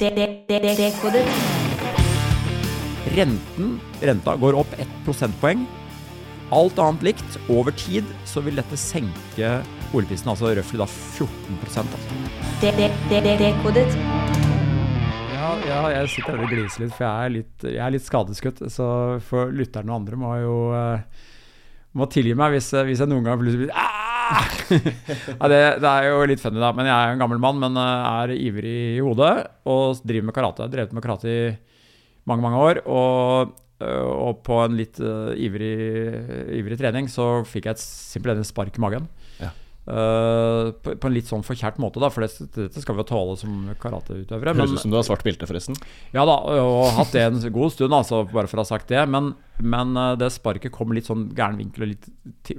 Dekodet. Renten, renta går opp ett prosentpoeng. Alt annet likt, over tid så vil dette senke boligprisen, altså røftlig da 14 altså. Dekodet. Ja, ja, jeg sitter her og gliser litt, for jeg er litt, jeg er litt skadeskutt. Så for lytterne og andre må jo eh, må tilgi meg hvis, hvis jeg noen gang plutselig blir! Ja, det, det er jo litt funny, da. Men jeg er jo en gammel mann, men eh, er ivrig i hodet og driver med karate. Jeg har drevet med karate i mange, mange år. Og, øh, og på en litt uh, ivrig, ivrig trening så fikk jeg et simpelthen spark i magen. Øh, på, på en litt sånn forkjært måte, da, for det, dette skal vi jo tåle som karateutøvere. Høres ut som du har svart belte, forresten. ja da, og hatt det en god stund, altså, bare for å ha sagt det. Men, men eh, det sparket kom litt sånn gæren vinkel og litt,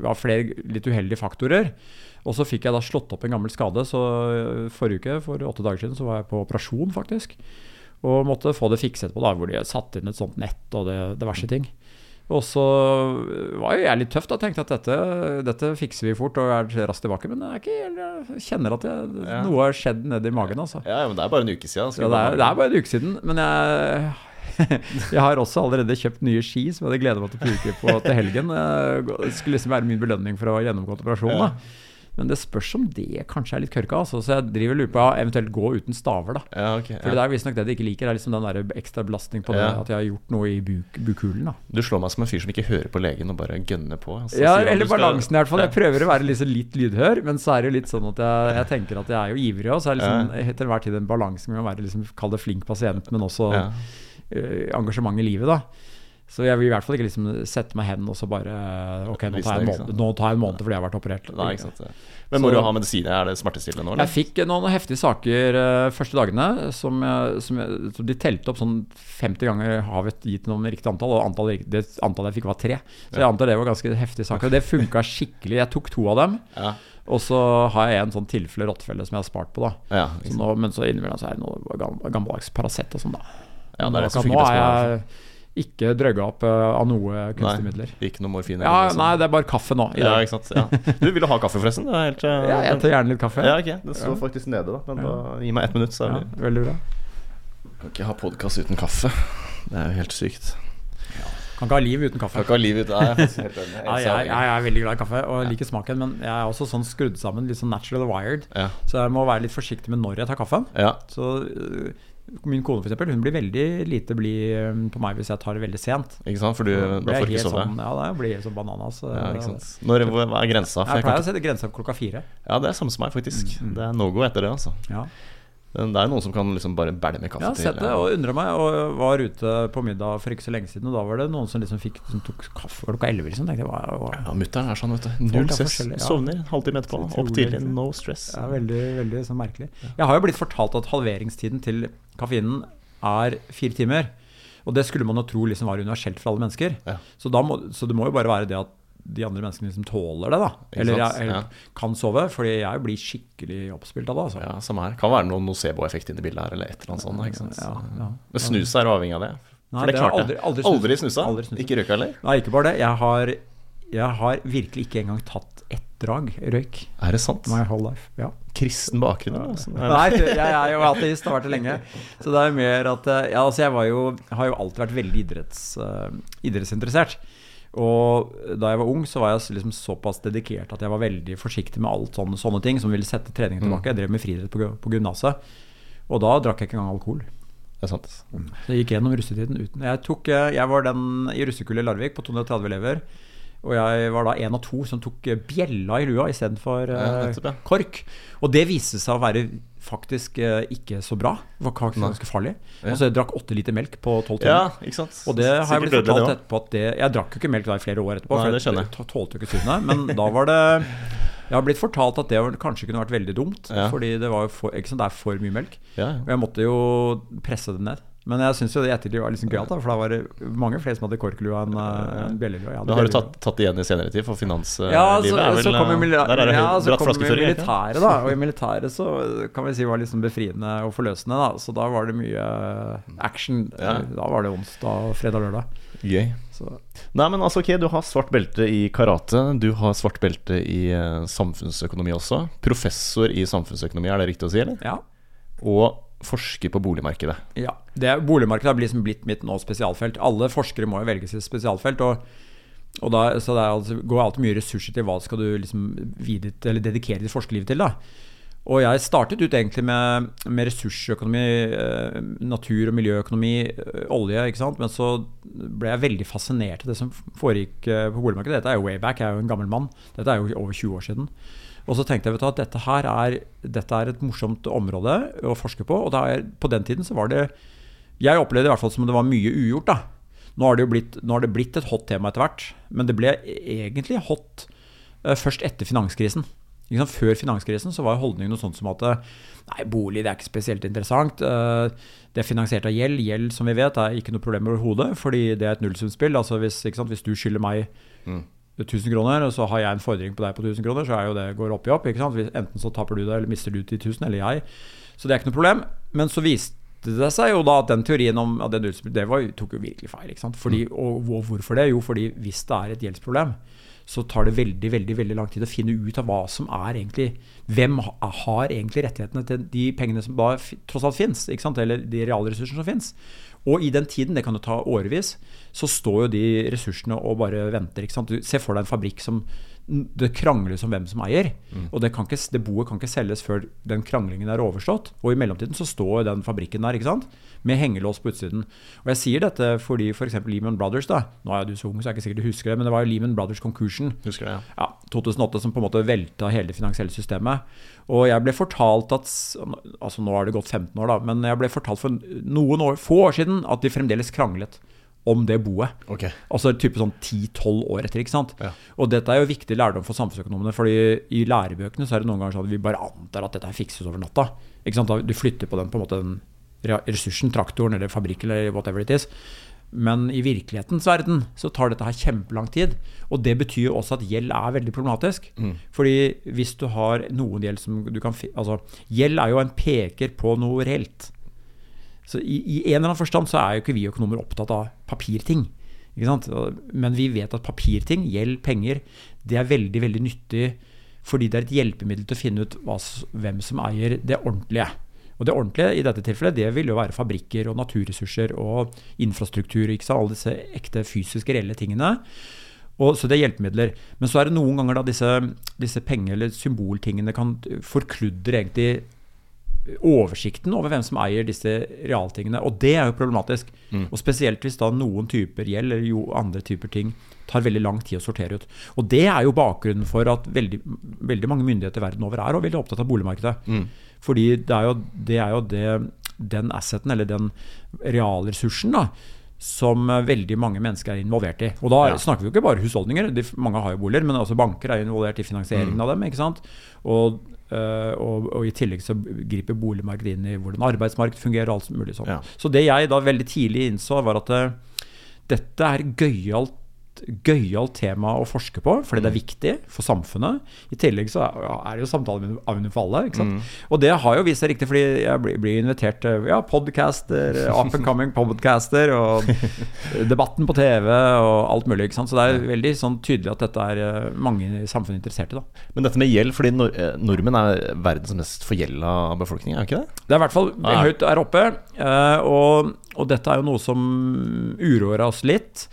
av flere litt uheldige faktorer. Og så fikk jeg da slått opp en gammel skade. Så eh, forrige uke, for åtte dager siden, så var jeg på operasjon, faktisk. Og måtte få det fikset på, da, hvor de satte inn et sånt nett og det, diverse ting. Og så var jo jeg litt tøff da, tenkte at dette, dette fikser vi fort og er raskt tilbake. Men jeg, ikke, jeg kjenner at jeg, Ja. noe har skjedd nedi magen, altså. Ja, men det er bare en uke siden. Ja, det, er, det er bare en uke siden, men jeg jeg har også allerede kjøpt nye ski som jeg hadde gleda meg til å bruke på til helgen. Det skulle liksom være min belønning for å ha gjennomgått operasjonen. Da. Men det spørs om det kanskje er litt kørka. Altså. Så jeg driver lurer på eventuelt gå uten staver. da Ja, ok. For det er visstnok det de ikke liker. Det er liksom den der ekstra belastning på det Ja. at jeg har gjort noe i buk, bukhulen. da Du slår meg som en fyr som ikke hører på legen og bare gønner på. Altså, Ja, eller balansen i hvert fall. Jeg prøver å være liksom litt lydhør, men så er det jo litt sånn at jeg, jeg tenker at jeg er jo ivrig òg. Så er liksom til enhver tid en balanse med å være liksom, kall det flink pasient, men også Ja. eh, engasjement i livet, da. Så jeg vil i hvert fall ikke liksom sette meg hen og så bare Ok, nå tar jeg en måned, tar jeg en måned fordi jeg har vært operert. Nei, ikke sant. Men må Så- du ha medisiner? Er det smertestillende nå? Jeg fikk noen heftige saker uh, første dagene som, jeg, som, jeg, de telte opp sånn 50 ganger har vi gitt noen riktig antall, og antallet, det antallet jeg fikk var tre. Så jeg antar det var ganske heftige saker. Og det funka skikkelig. Jeg tok to av dem. Ja. Og så har jeg en sånn tilfelle rottefelle som jeg har spart på. da Ja, så nå, Men så innimellom så er det noe gammeldags Paracet og sånn, da. Ja, det er det som funker best jeg ikke drøgga opp eh, av noe kunstige midler. ikke noe morfin? Ja, nei, det er bare kaffe nå. Ja, ikke sant. Ja. Du, vil ha kaffe, forresten? Det er helt, uh, Ja, jeg tar gjerne litt kaffe. Ja, ok. Det står faktisk nede, da. Men da, gi meg ett minutt, så Ja, er vi veldig bra. Kan ikke ha podkast uten kaffe. Det er jo helt sykt. Kan ikke ha liv uten kaffe. Kan ikke ha liv uten Nei, jeg er. Ja, jeg, jeg er veldig glad i kaffe og liker smaken, men jeg er også sånn skrudd sammen, litt sånn natural wired. Ja. Så jeg må være litt forsiktig med når jeg tar kaffen. Ja. Så øh, Min kone for eksempel, hun blir veldig lite blid øh, på meg hvis jeg tar det veldig sent. Ikke sant? For du, Da får du ikke sove. Sånn, ja, da blir jeg sånn bananas. Ja, ikke sant? Når, hva er grensa? Jeg jeg pleier å sette grensa klokka fire. ja, det er samme som meg, faktisk. Mm, Det er no go etter det, altså. Ja. Det er noen som kan liksom bare bæle med kaffe har til sett det og undre meg, og var ute på middag for ikke så lenge siden, og da var det noen som liksom fikk som tok kaffe klokka elleve. Liksom. Tenkte hva, hva, Ja, Mutter'n er sånn, vet du. Null stress. ja. Sovner en halvtime etterpå. Opp tidlig, no stress. Er veldig, veldig sånn merkelig. Jeg har jo blitt fortalt at halveringstiden til koffeinen er fire timer. Og det skulle man jo tro liksom var universelt for alle mennesker. Ja. Så, da må, så det må jo bare være det at de andre menneskene liksom tåler det, da. Eller, jeg, eller Ja. kan sove. Fordi jeg blir skikkelig oppspilt av det. Altså. Ja, samme her. Kan være noen nocebo-effekt inni bildet her, eller et eller annet sånt. Ikke sant? Ja. Men snus er avhengig av det. Nei, det, det klarte aldri- aldri Aldri, snusa? aldri snusa. Ikke røyka heller? Nei, ikke bare det. Jeg har, jeg har virkelig ikke engang tatt ett drag røyk. Er det sant? My whole life. Ja. Kristen bakgrunn, altså. Nei, jeg er jo ateist, har vært det lenge. Så det er mer at eh, Ja, altså, jeg var jo, har jo alltid vært veldig idretts, uh, idrettsinteressert. Og da jeg var ung, så var jeg liksom såpass dedikert at jeg var veldig forsiktig med alt sånne, sånne ting som ville sette treningen tilbake. Jeg drev med friidrett på, på gymnaset, og da drakk jeg ikke engang alkohol. Det er sant. Så jeg gikk gjennom russetiden uten Jeg, tok, eh, jeg var den i russekullet i Larvik på 230 elever. Og jeg var da en av to som tok eh, bjella i lua istedenfor Ja, uh, kork. Og det viste seg å være faktisk eh, ikke så bra. Det var ganske farlig. Ja. Altså Jeg drakk åtte liter melk på tolv Ja, ikke sant. Og det har jeg blitt fortalt etterpå at det Jeg drakk jo ikke melk da i flere år etterpå, Nei, for det skjønner jeg. tålte jo ikke sunnet. Men da var det Jeg har blitt fortalt at det kanskje kunne vært veldig dumt, Ja. fordi det var for, sant, det er for mye melk. Ja, Og jeg måtte jo presse det ned. Men jeg syns jo det i ettertid var liksom gøyalt, for da var det mange flere som hadde korklua enn en bjellelua. Ja, Da har du tatt, tatt det igjen i senere tid, for finanslivet ja, så, er vel jo Der er det ja, så bratt flaskeføring. militæret, da. Og i militæret så kan vi si var liksom befriende og forløsende, da. Så da var det mye action. Ja. Da var det onsdag, fredag, lørdag. Gøy. Så Nei, men altså, ok, du har svart belte i karate. Du har svart belte i eh, samfunnsøkonomi også. Professor i samfunnsøkonomi, er det riktig å si, eller? ja. Og forske på boligmarkedet? Ja, det, Boligmarkedet har liksom blitt mitt nå spesialfelt. Alle forskere må jo velge sitt spesialfelt. og, og da, så det altså, går alltid mye ressurser til hva skal du liksom dedikere ditt forskerliv til. da. Og jeg startet ut egentlig med, med ressursøkonomi, eh, natur- og miljøøkonomi, eh, olje. ikke sant? Men så ble jeg veldig fascinert av det som foregikk eh, på boligmarkedet. Dette er jo way back, jeg er jo en gammel mann. Dette er jo over 20 år siden. Og så tenkte jeg vet du, at dette her er, dette er et morsomt område å forske på. Og er, på den tiden så var det Jeg opplevde det i hvert fall som det var mye ugjort. da. Nå har det jo blitt, det blitt et hot tema etter hvert, men det ble egentlig hot uh, først etter finanskrisen. Før finanskrisen så var holdningen noe sånt som at nei, bolig det er ikke spesielt interessant. Uh, det er finansiert av gjeld. Gjeld som vi vet er ikke noe problem overhodet, fordi det er et nullsumspill. Altså hvis, hvis, du skylder meg mm. 1000 kroner, og så har jeg en fordring på deg på 1000 kroner, så er jo det går opp i opp. Enten så taper du det, eller mister du 10 000, eller jeg. Så det er ikke noe problem. Men så viste det seg jo da at den teorien om at det, det var, tok jo virkelig feil. ikke sant? Fordi, mm. og, og, hvorfor det? Jo, fordi hvis det er et gjeldsproblem, så tar det veldig veldig, veldig lang tid å finne ut av hva som er egentlig Hvem har egentlig rettighetene til de pengene som da tross alt fins, eller de realressursene som fins. Og i den tiden, det kan jo ta årevis, så står jo de ressursene og bare venter. ikke sant? Du ser for deg en fabrikk som det krangles om hvem som eier. Mm. Og det, ikke, det, boet kan ikke selges før den kranglingen er overstått. Og i mellomtiden så står den fabrikken der ikke sant? med hengelås på utsiden. Og jeg sier dette fordi f.eks. For Lehman Brothers da, Nå er du så ung, så jeg er ikke sikkert du husker det, men det var jo Lehman Brothers-konkursen husker det, ja. ja 2008 som på en måte velta hele det finansielle systemet. Og jeg ble fortalt at altså Nå har det gått 15 år, da, men jeg ble fortalt for noen år, få år siden at de fremdeles kranglet om det boet. Okay. Altså type sånn 10-12 år etter. ikke sant? Ja. Og dette er jo viktig lærdom for samfunnsøkonomene. fordi i lærebøkene så er det noen ganger sånn at vi bare antar at dette er fikses over natta. ikke sant? Du flytter på den på en måte den ressursen, traktoren eller fabrikken eller whatever it is. Men i virkelighetens verden så tar dette her kjempelang tid. Og det betyr jo også at gjeld er veldig problematisk. Mm. Fordi hvis du har noen gjeld som du kan Altså, gjeld er jo en peker på noe reelt. Så i, i, en eller annen forstand så er jo ikke vi økonomer opptatt av papirting. Men vi vet at papirting, gjeld, penger, det er veldig, veldig nyttig fordi det er et hjelpemiddel til å finne ut hva, hvem som eier det ordentlige. Og det ordentlige i dette tilfellet det vil jo være fabrikker og naturressurser og infrastruktur. ikke sant? Alle disse ekte fysiske, reelle tingene. Og, så det er hjelpemidler. Men så er det noen ganger da disse, disse penge- eller symboltingene kan forkludre egentlig oversikten over hvem som eier disse realtingene. Og det er jo problematisk. Mm. Og spesielt hvis da noen typer gjeld eller jo andre typer ting tar veldig lang tid å sortere ut. Og det er jo bakgrunnen for at veldig, veldig mange myndigheter verden over er og veldig opptatt av boligmarkedet. Mm. Fordi det er jo det, er jo det den asseten, eller den realressursen, da, som veldig mange mennesker er involvert i. Og da ja. snakker vi jo ikke bare husholdninger, de, mange har jo boliger, men også banker er involvert i finansieringen mm. av dem. ikke sant? Og og, og, i tillegg så griper boligmarkedet inn i hvordan arbeidsmarkedet fungerer. og alt mulig sånt. Ja. Så det jeg da veldig tidlig innså, var at uh, dette er gøyalt gøyalt tema å forske på, fordi det er mm. viktig for samfunnet. I tillegg så er det jo samtaleemne for alle. Ikke sant? Mm. Og det har jo vist seg riktig, fordi jeg blir, invitert til ja, podcaster, up and coming podcaster, og debatten på TV og alt mulig. Ikke sant? Så det er veldig sånn tydelig at dette er eh, mange i samfunnet interessert i. Da. Men dette med gjeld, fordi nor eh, nordmenn er verdens mest forgjelda befolkning, er ikke det? Det er i hvert fall ah. høyt der oppe. Eh, og, og dette er jo noe som uroer oss litt.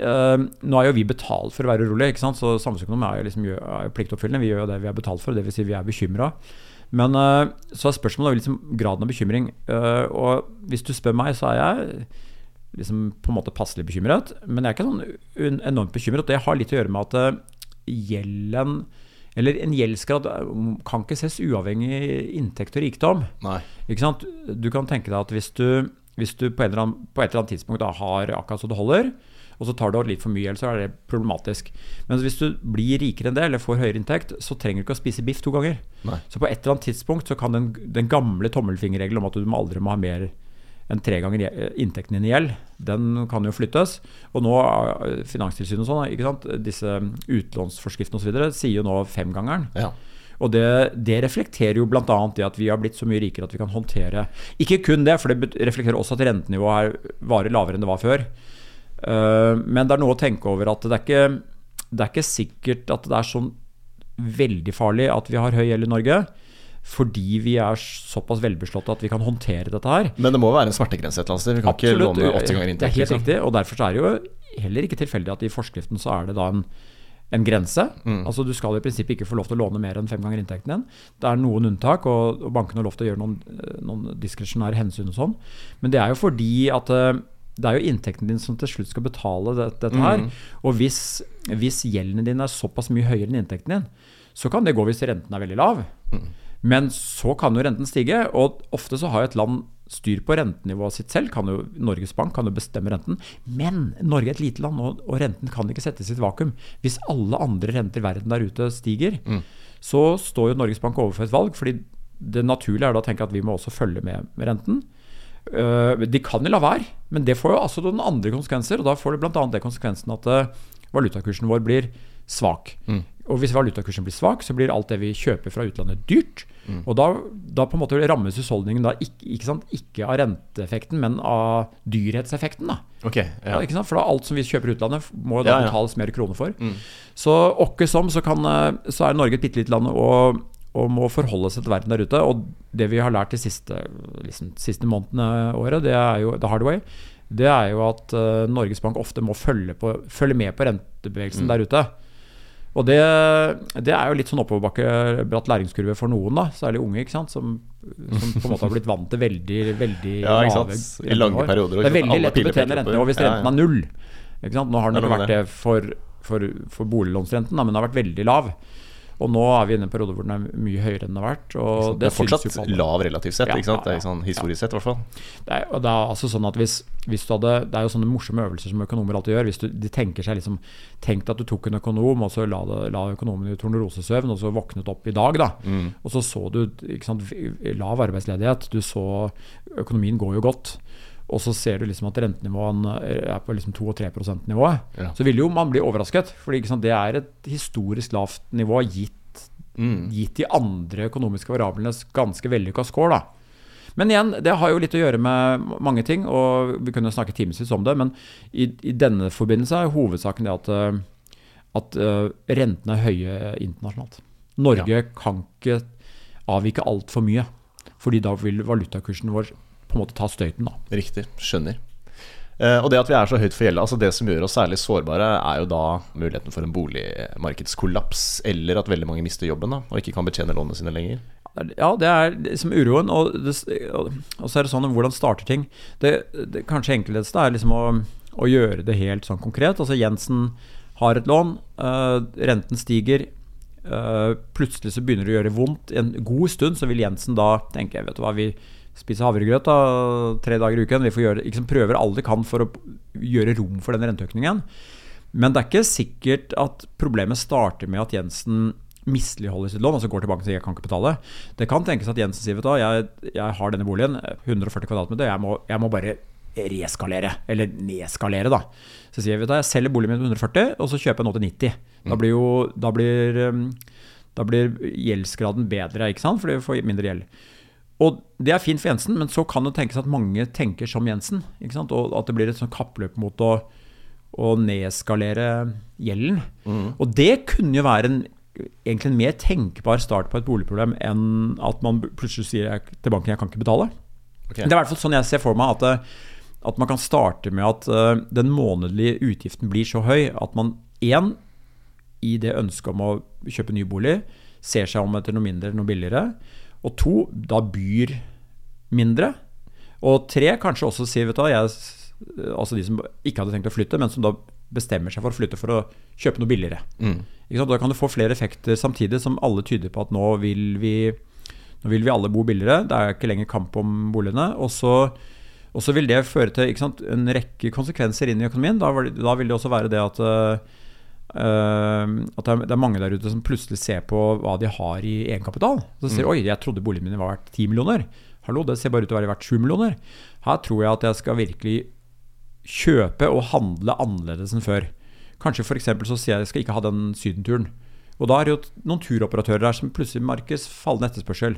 Uh, nå er jo vi betalt for å være urolig, ikke sant? så samfunnsøkonom er jo, liksom, er pliktoppfyllende. Vi gjør jo det vi er betalt for, dvs. Si vi er bekymra. Men uh, så er spørsmålet liksom graden av bekymring. Uh, og hvis du spør meg, så er jeg liksom på en måte passelig bekymret. Men jeg er ikke sånn enormt bekymret. Det har litt å gjøre med at gjelden eller en gjeldsgrad kan ikke ses uavhengig inntekt og rikdom. Nei. Ikke sant? Du kan tenke deg at hvis du, hvis du på, annen, på, et eller annet tidspunkt har akkurat så det holder, og så tar du litt for mye, eller så er det problematisk. Men hvis du blir rikere enn det, eller får høyere inntekt, så trenger du ikke å spise biff to ganger. Nei. Så på et eller annet tidspunkt så kan den, den gamle tommelfingerregelen om at du aldri må ha mer enn tre ganger inntekten din i gjeld, den kan jo flyttes. Og nå, eh, Finanstilsynet og sånn, ikke sant? disse utlånsforskriftene osv. sier jo nå femgangeren. Ja. Og det, det reflekterer jo bl.a. det at vi har blitt så mye rikere at vi kan håndtere Ikke kun det, for det reflekterer også at rentenivået varer lavere enn det var før. Eh, men det er noe å tenke over at det er ikke, det er ikke sikkert at det er sånn veldig farlig at vi har høy gjeld i Norge. fordi vi er såpass velbeslåtte at vi kan håndtere dette her. Men det må være en smertegrense et eller annet sted? Vi kan ikke låne åtte ganger Det er inntekt? helt Liksom. riktig. Og derfor er det jo heller ikke tilfeldig at i forskriften så er det da en, en grense. Mm. Altså Du skal i prinsippet ikke få lov til å låne mer enn fem ganger inntekten din. Det er noen unntak, og, og bankene har lov til å gjøre noen, eh, noen diskresjonære hensyn og sånn. Men det er jo fordi at eh, det er jo inntekten din som til slutt skal betale det, dette her. Mm. Og hvis, hvis gjelden din er såpass mye høyere enn inntekten din, så kan det gå hvis renten er veldig lav. Mm. Men så kan jo renten stige, og ofte så har jo et land styr på rentenivået sitt selv. Kan jo, Norges Bank kan jo bestemme renten. Men Norge er et lite land, og, og renten kan ikke settes i et vakuum. Hvis alle andre renter i verden der ute stiger, så står jo Norges Bank overfor et valg. fordi det naturlige er da å tenke at vi må også følge med med renten. Øh, de kan jo la være, men det får jo altså noen andre konsekvenser. Og da får det bl.a. det konsekvensen at øh, valutakursen vår blir svak. Og hvis valutakursen blir svak, så blir alt det vi kjøper fra utlandet dyrt. Og da, da på en måte rammes husholdningen da ikke, ikke, sant? ikke av renteeffekten, men av dyrhetseffekten. da. Okay, Ja. ja. ikke sant? For da alt som vi kjøper i utlandet, må da Ja, ja. betales mer kroner for. Så åkke som, så, kan, eh, så er Norge et bitte lite land og, og må forholde seg til verden der ute. Og det vi har lært de siste, liksom, siste månedene året, det er jo the hard way, det er jo at uh, Norges Bank ofte må følge, på, følge med på rentebevegelsen der ute. Og det, det er jo litt sånn oppoverbakke, bratt læringskurve for noen, da, særlig unge, ikke sant? Som, som på en måte har blitt vant til veldig, veldig Ja, lave I lange perioder, Det er veldig lett å betjene rentene hvis Ja, renten ja. er null. Ikke sant? Nå har den ikke vært det for, for, for boliglånsrenten, da, men den har vært veldig lav. Og nå er vi inne i en periode hvor den er mye høyere enn den har vært. Og Det er fortsatt lav relativt sett, ikke sant? Det er sånn historisk sett, i hvert fall. Det er, det er altså sånn at hvis, hvis du hadde, det er jo sånne morsomme øvelser som økonomer alltid gjør. Hvis du, de tenker seg liksom Tenk at du tok en økonom, og så la, la økonomen i tornerosesøvn, og så våknet opp i dag, da. Og så så du ikke sant, lav arbeidsledighet. Du så Økonomien går jo godt. Og så ser du liksom at rentenivået er på liksom 2 3 %-nivået. Ja. Så vil jo man bli overrasket. For det er et historisk lavt nivå gitt Mm. gitt de andre økonomiske variablenes ganske vellykka score. da. Men igjen, det har jo litt å gjøre med mange ting, og vi kunne snakke timevis om det. Men i, i denne forbindelse er hovedsaken det at, eh, at eh, rentene er høye internasjonalt. Norge kan ikke avvike altfor mye, fordi da vil valutakursen vår på en måte ta støyten. da. Riktig. Skjønner. Eh, og det at vi er så høyt for gjelda, altså det som gjør oss særlig sårbare, er jo da muligheten for en boligmarkedskollaps, eller at veldig mange mister jobben da, og ikke kan betjene lånene sine lenger. Ja, det er liksom uroen. Og, det, og så er det sånn hvordan starter ting. Det, det kanskje enkleste er liksom å, å gjøre det helt sånn konkret. Altså Jensen har et lån, øh, renten stiger. øh, plutselig så begynner det å gjøre vondt. En god stund så vil Jensen da tenke vet du hva, vi spiser havregrøt da, tre dager i uken. Vi gjøre, liksom prøver alt vi kan for å gjøre rom for den renteøkningen. Men det er ikke sikkert at problemet starter med at Jensen misligholder sitt lån, altså går til banken og sier jeg kan ikke betale. Det kan tenkes at Jensen sier vet du jeg, jeg har denne boligen, 140 kvadratmeter, jeg må, jeg må bare reskalere, eller nedskalere, da. Så sier jeg at jeg selger boligen min til 140, og så kjøper jeg nå til 90. Da blir jo da blir, um, da blir gjeldsgraden bedre, ikke sant, fordi vi får mindre gjeld. Og det er fint for Jensen, men så kan det tenkes at mange tenker som Jensen. Ikke sant? Og at det blir et sånn kappløp mot å, å nedskalere gjelden. Og det kunne jo være en, egentlig en mer tenkbar start på et boligproblem enn at man plutselig sier til banken jeg kan ikke betale. Okay. Det er i hvert fall sånn jeg ser for meg at, at man kan starte med at uh, den månedlige utgiften blir så høy at man én, i det ønsket om å kjøpe ny bolig, ser seg om etter noe mindre eller noe billigere. Og to, da byr mindre. Og tre, kanskje også sier, vet du jeg, altså de som ikke hadde tenkt å flytte, men som da bestemmer seg for å flytte for å kjøpe noe billigere. Ikke sant? Da kan du få flere effekter samtidig, som alle tyder på at nå vil vi nå vil vi alle bo billigere. Det er ikke lenger kamp om boligene. Og så, og så vil det føre til ikke sant, en rekke konsekvenser inn i økonomien. Da, det- da vil det også være det at eh, at det er, det er mange der ute som plutselig ser på hva de har i egenkapital. Så sier oi, jeg trodde boligen min var verdt 10 millioner. Hallo, det ser bare ut til å være verdt 7 millioner. Her tror jeg at jeg skal virkelig kjøpe og handle annerledes enn før. Kanskje f.eks. så sier jeg jeg skal ikke ha den sydenturen. Og da er det jo noen turoperatører der som plutselig merkes fallende etterspørsel.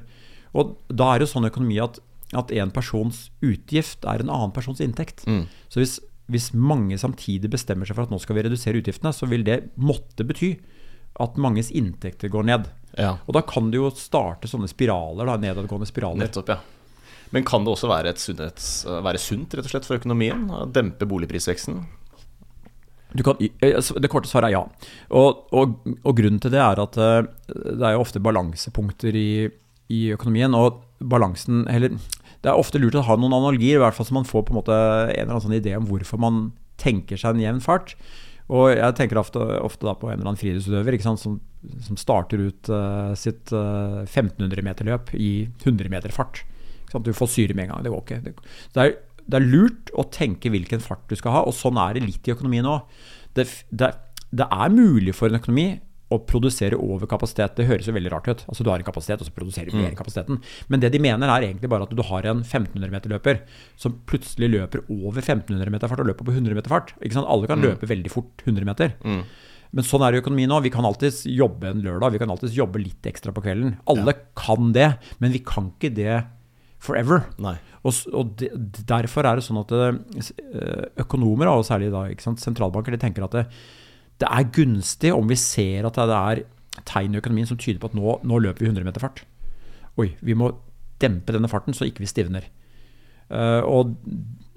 Og da er det jo sånn økonomi at, at en persons utgift er en annen persons inntekt. Så hvis, hvis mange samtidig bestemmer seg for at nå skal vi redusere utgiftene, så vil det måtte bety at manges inntekter går ned. Ja. Og da kan det jo starte sånne spiraler, da, nedadgående spiraler. Nettopp, ja. Men kan det også være, et sunnhets, være sunt rett og slett for økonomien? Å Dempe boligprisveksten? Du kan, eh, altså, det korte svaret er ja. Og, og, og grunnen til det er at eh, det er jo ofte balansepunkter i, i økonomien. Og balansen Eller det er ofte lurt å ha noen analogier, i hvert fall så man får på en måte en eller annen sånn idé om hvorfor man tenker seg en jevn fart. Og jeg tenker ofte, ofte da på en eller annen friidrettsutøver som, som, starter ut uh, sitt uh, 1500 meter løp i 100 meter fart. Du får syre med en gang. Det går ikke. Det er, det er, lurt å tenke hvilken fart du skal ha, og sånn er det litt i økonomien òg. Det, det, det, er mulig for en økonomi å produsere over kapasitet. Det høres jo veldig rart ut. Altså Du har en kapasitet, og så produserer du mer mm. kapasiteten. Men det de mener, er egentlig bare at du har en 1500-meter-løper som plutselig løper over 1500 meter fart og løper på 100 meter fart. Ikke sant? Alle kan mm. løpe veldig fort 100 meter. Mm. Men sånn er det i økonomien nå. Vi kan alltids jobbe en lørdag, vi kan alltids jobbe litt ekstra på kvelden. Alle ja. kan det, men vi kan ikke det forever. Og, og de, Derfor er det sånn at eh, økonomer, og særlig da, sentralbanker, de tenker at det, det, er gunstig om vi ser at det er tegn i økonomien som tyder på at nå, nå løper vi 100 meter fart. Oi, vi må dempe denne farten så ikke vi stivner. Uh, og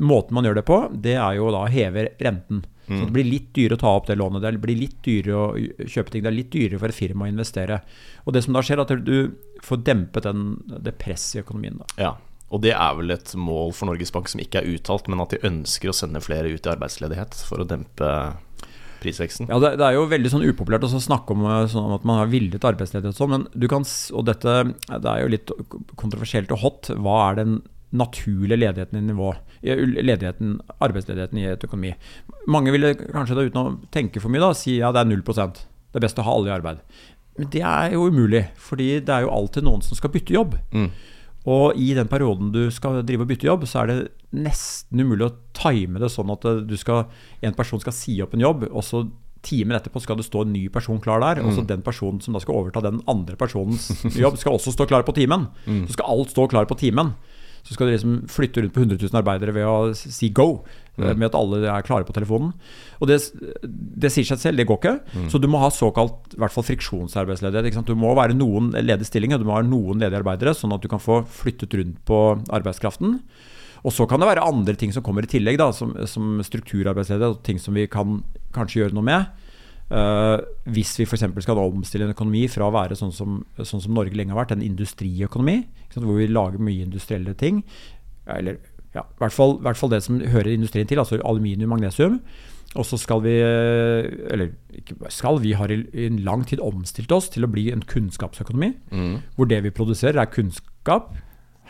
måten man gjør det på, det er jo da å heve renten. Mm. Så det blir litt dyrere å ta opp det lånet. Det blir litt dyrere å kjøpe ting. Det er litt dyrere for et firma å investere. Og det som da skjer, er at du får dempet den, det presset i økonomien. Da. Ja, og det er vel et mål for Norges Bank som ikke er uttalt, men at de ønsker å sende flere ut i arbeidsledighet for å dempe prisveksten. Ja, det, det er jo veldig sånn upopulært å snakke om, eh, sånn at man har villet arbeidsledighet og sånn, men du kan, og dette det er jo litt kontroversielt og hot. Hva er den naturlige ledigheten i nivå, ledigheten, arbeidsledigheten i et økonomi. Mange ville kanskje da uten å tenke for mye da, si ja, det er 0% Det er best å ha alle i arbeid. Men det er jo umulig, fordi det er jo alltid noen som skal bytte jobb. Mm. Og i den perioden du skal drive og bytte jobb, så er det nesten umulig å time det sånn at skal, en person skal si opp en jobb, og så timer etterpå skal det stå en ny person klar der. Mm. Og så den personen som da skal overta den andre personens jobb, skal også stå klar på timen. Mm. Så skal alt stå klar på timen. Så skal du liksom flytte rundt på 100 000 arbeidere ved å si go. Mm. Med at alle er klare på telefonen. Og det, det sier seg selv, det går ikke. Mm. Så du må ha såkalt i hvert fall friksjonsarbeidsledighet. Du må være noen ledige stillinger, du må ha noen ledige arbeidere, sånn at du kan få flyttet rundt på arbeidskraften. Og så kan det være andre ting som kommer i tillegg, da, som, som strukturarbeidsledighet, og ting som vi kan kanskje gjøre noe med. Uh, hvis vi f.eks. skal omstille en økonomi fra å være sånn som, sånn som, Norge lenge har vært, en industriøkonomi, hvor vi lager mye industrielle ting, eller ja, i hvert, fall, hvert fall det som hører industrien til, altså aluminium, magnesium. Og så skal vi Eller ikke skal, vi har i en lang tid omstilt oss til å bli en kunnskapsøkonomi. Mm. Hvor det vi produserer, er kunnskap,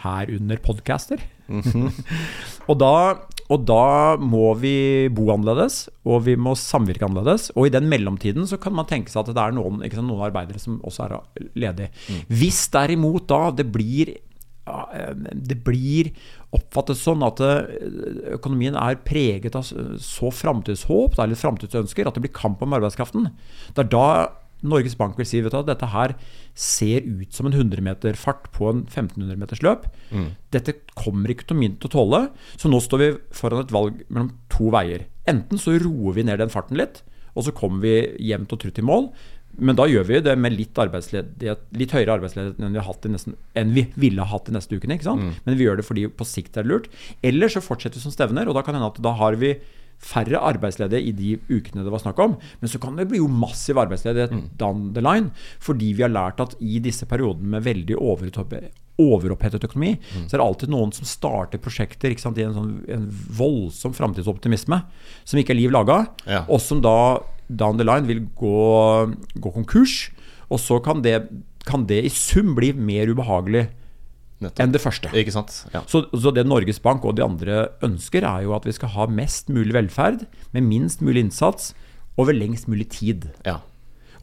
herunder podcaster. Mm -hmm. og da og da må vi bo annerledes, og vi må samvirke annerledes. Og i den mellomtiden så kan man tenke seg at det er noen, sant, noen arbeidere som også er ledige. Mm. Hvis derimot da det blir det blir oppfattet sånn at eh, økonomien er preget av så framtidshåp eller framtidsønsker at det blir kamp om arbeidskraften. Det er da Norges Bank vil si vet du, at dette her ser ut som en 100-meterfart på en 1500-metersløp. Mm. Dette kommer ikke til å tåle. Så nå står vi foran et valg mellom to veier. Enten så roer vi ned den farten litt, og så kommer vi jevnt og trutt i mål. Men da gjør vi det med litt, litt høyere arbeidsledighet enn vi, har nesten, enn vi ville ha hatt de neste ukene. Mm. Men vi gjør det fordi på sikt er det lurt. Eller så fortsetter vi som stevner, og da kan det hende at da har vi færre arbeidsledige i de ukene det var snakk om. Men så kan det bli jo massiv arbeidsledighet mm. down the line. Fordi vi har lært at i disse periodene med veldig overopphetet økonomi, mm. så er det alltid noen som starter prosjekter sant, i en, sånn, en voldsom framtidsoptimisme som ikke er liv laga, ja. og som da down the line vil gå, gå konkurs. Og så kan det, kan det i sum bli mer ubehagelig Nettopp. enn det første. Ja. Så, så, det Norges Bank og de andre ønsker, er jo at vi skal ha mest mulig velferd med minst mulig innsats over lengst mulig tid. Ja.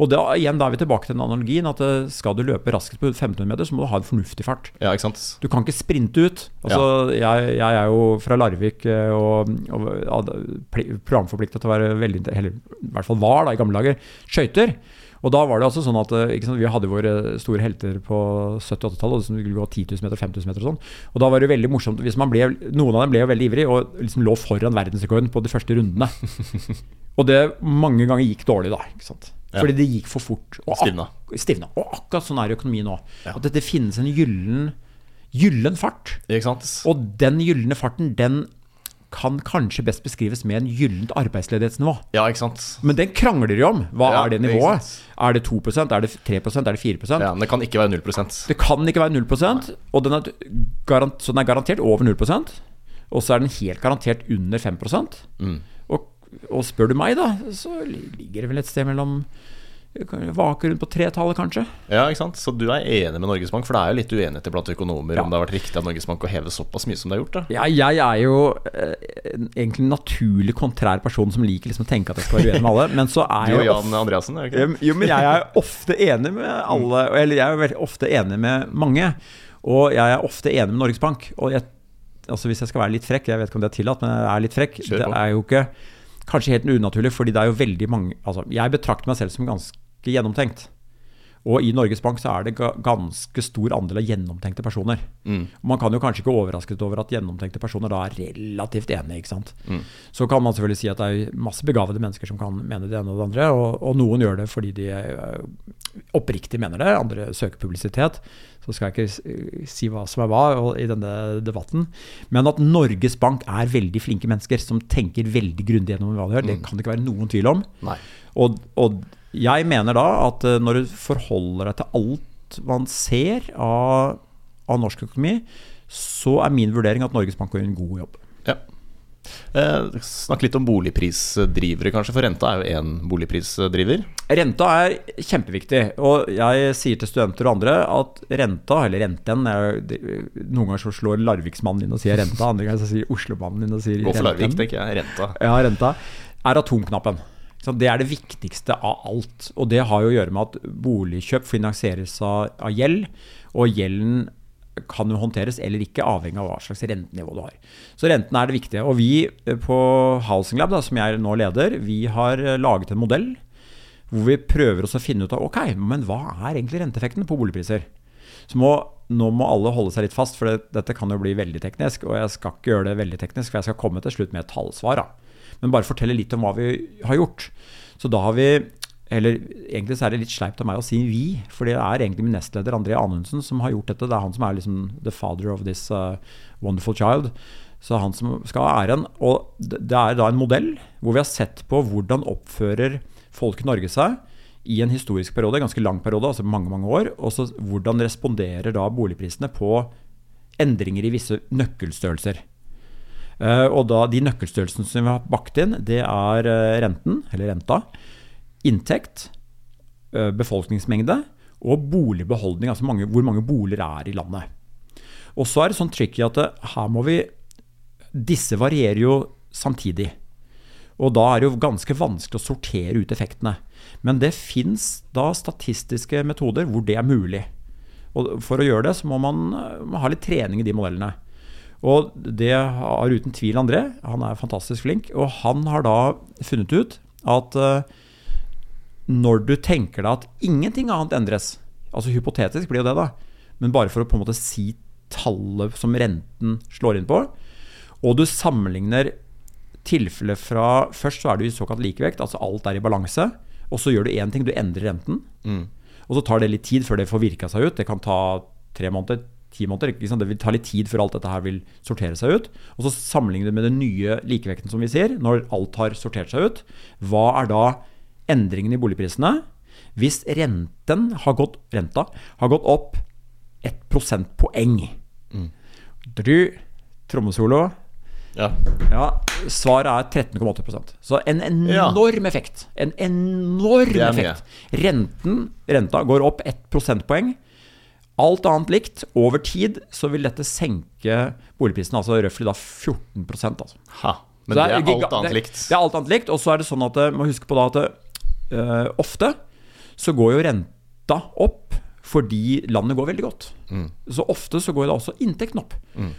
Og da, igjen, da er vi tilbake til den analogien at eh, skal du løpe raskest på 1500 meter, så må du ha en fornuftig fart. Ja? Du kan ikke sprinte ut. Altså, ja. jeg, jeg, er jo fra Larvik eh, og, og, og programforplikta til å være veldig Eller i hvert fall var da i gamle dager. Skøyter. Og da var det altså sånn at eh, sant, Vi hadde våre store helter på 70-80-tallet som skulle gå 10 000 meter, 5000 meter og sånn. Og da var det veldig morsomt hvis man ble, Noen av dem ble jo veldig ivrig og liksom lå foran verdensrekorden på de første rundene. og det mange ganger gikk dårlig, da. ikke sant? Ja. Fordi det gikk for fort. Og Stivna. Stivna. Og akkurat sånn er økonomien nå. Ja. At det, det finnes en gyllen, gyllen fart. Og den gylne farten, den kan kanskje best beskrives med en gyllent arbeidsledighetsnivå. Ja, ikke sant? Men den krangler de om. Hva Ja, er det nivået? Er det 2% Er det 3% Er det 4% Ja, men det kan ikke være 0% Det kan ikke være 0% og den er garant, så den er garantert over 0% Og så er den helt garantert under 5 Mm. og, og spør du meg, da, så ligger det vel et sted mellom Vaker rundt på tretallet, kanskje. Ja, ikke sant? Så du er enig med Norges Bank? For det er jo litt uenighet blant økonomer Ja. om det har vært riktig av Norges Bank å heve såpass mye som det har gjort? da Ja, jeg er jo eh, egentlig en naturlig kontrær person som liker liksom å tenke at jeg skal være uenig med alle. Men så er Du og jeg Jan Andreassen, er det ikke? Jo, men jeg er ofte enig med alle Eller jeg er veldig ofte enig med mange. Og jeg er ofte enig med Norges Bank. Og jeg, altså hvis jeg skal være litt frekk, jeg vet ikke om det er tillatt, men jeg er litt frekk. Det er jo ikke kanskje helt unaturlig, fordi det er jo veldig mange Altså, jeg betrakter meg selv som ganske gjennomtenkt. Og i Norges Bank så er det ganske stor andel av gjennomtenkte personer. Mm. Man kan jo kanskje ikke overrasket over at gjennomtenkte personer da er relativt enige. ikke sant? Mm. Så kan man selvfølgelig si at det er masse begavede mennesker som kan mene det ene og det andre, og, og noen gjør det fordi de eh, oppriktig mener det, andre søker publisitet. Så skal jeg ikke si hva som er hva i denne debatten. Men at Norges Bank er veldig flinke mennesker som tenker veldig grundig gjennom hva de gjør, det kan det ikke være noen tvil om. Nei. Og, og jeg mener da at eh, når du forholder deg til alt man ser av, av norsk økonomi, så er min vurdering at Norges Bank gjør en god jobb. Ja. Eh, snakk litt om boligprisdrivere, kanskje, for renta er jo én boligprisdriver. Renta er kjempeviktig, og jeg sier til studenter og andre at renta, eller renten jeg, Noen ganger så slår Larviksmannen inn og sier renta, andre ganger så sier Oslomannen inn og sier Gå for Larvik, tenker jeg. Renta. Ja, renta er atomknappen. Det er det viktigste av alt. Og det har jo å gjøre med at boligkjøp finansieres av, av gjeld, og gjelden kan jo håndteres eller ikke, avhengig av hva slags rentenivå du har. Så renten er det viktige. Og vi eh, på Housing Lab, da, som jeg nå leder, vi har eh, laget en modell hvor vi prøver oss å finne ut av ok, men hva er egentlig renteeffekten på boligpriser. Så må, nå må alle holde seg litt fast, for det, dette kan jo bli veldig teknisk. Og jeg skal ikke gjøre det veldig teknisk, for jeg skal komme til slutt med et tallsvar. Da. Men bare fortelle litt om hva vi har gjort. Så da har vi eller egentlig så er det litt sleipt av meg å si vi, for det er egentlig min nestleder André Anundsen som har gjort dette. Det er han som er liksom the father of this uh, wonderful child. Så han som skal ha æren. Og det er da en modell hvor vi har sett på hvordan oppfører folk i Norge seg i en historisk periode, en ganske lang periode, altså mange mange år. Og så hvordan responderer da boligprisene på endringer i visse nøkkelstørrelser. Eh, og da De nøkkelstørrelsene som vi har bakt inn, det er eh, renten, eller renta, inntekt, eh, befolkningsmengde og boligbeholdning, altså mange, hvor mange boliger er i landet. Og så er det sånn tricky at her må vi Disse varierer jo samtidig. Og da er det jo ganske vanskelig å sortere ut effektene. Men det fins da statistiske metoder hvor det er mulig. Og for å gjøre det, så må man ha litt trening i de modellene. Og det har uten tvil André. Han er fantastisk flink. Og han har da funnet ut at eh, når du tenker deg at ingenting annet endres, altså hypotetisk blir jo det, da, men bare for å på en måte si tallet som renten slår inn på, og du sammenligner tilfellet fra Først så er du i såkalt likevekt, altså alt er i balanse. Og så gjør du én ting, du endrer renten. Mm. Og så tar det litt tid før det får virka seg ut. Det kan ta tre måneder, ti måneder. Sant? Det vil ta litt tid før alt dette her vil sortere seg ut. Og så sammenligner det med den nye likevekten som vi ser, når alt har sortert seg ut. Hva er da endringen i boligprisene? Hvis renten har gått, renta har gått opp ett prosentpoeng Du, trommesolo. Ja. Ja, svaret er 13,8% Så en enorm effekt. En enorm effekt. Renten, renta går opp ett prosentpoeng. Alt annet likt, over tid så vil dette senke boligprisen, altså røftlig da 14 altså. Ha. Men Så det er alt annet likt. Det er alt annet likt. Og så er det sånn at man må huske på da at uh, ofte så går jo renta opp fordi landet går veldig godt. Mm. Så ofte så går da også inntekten opp.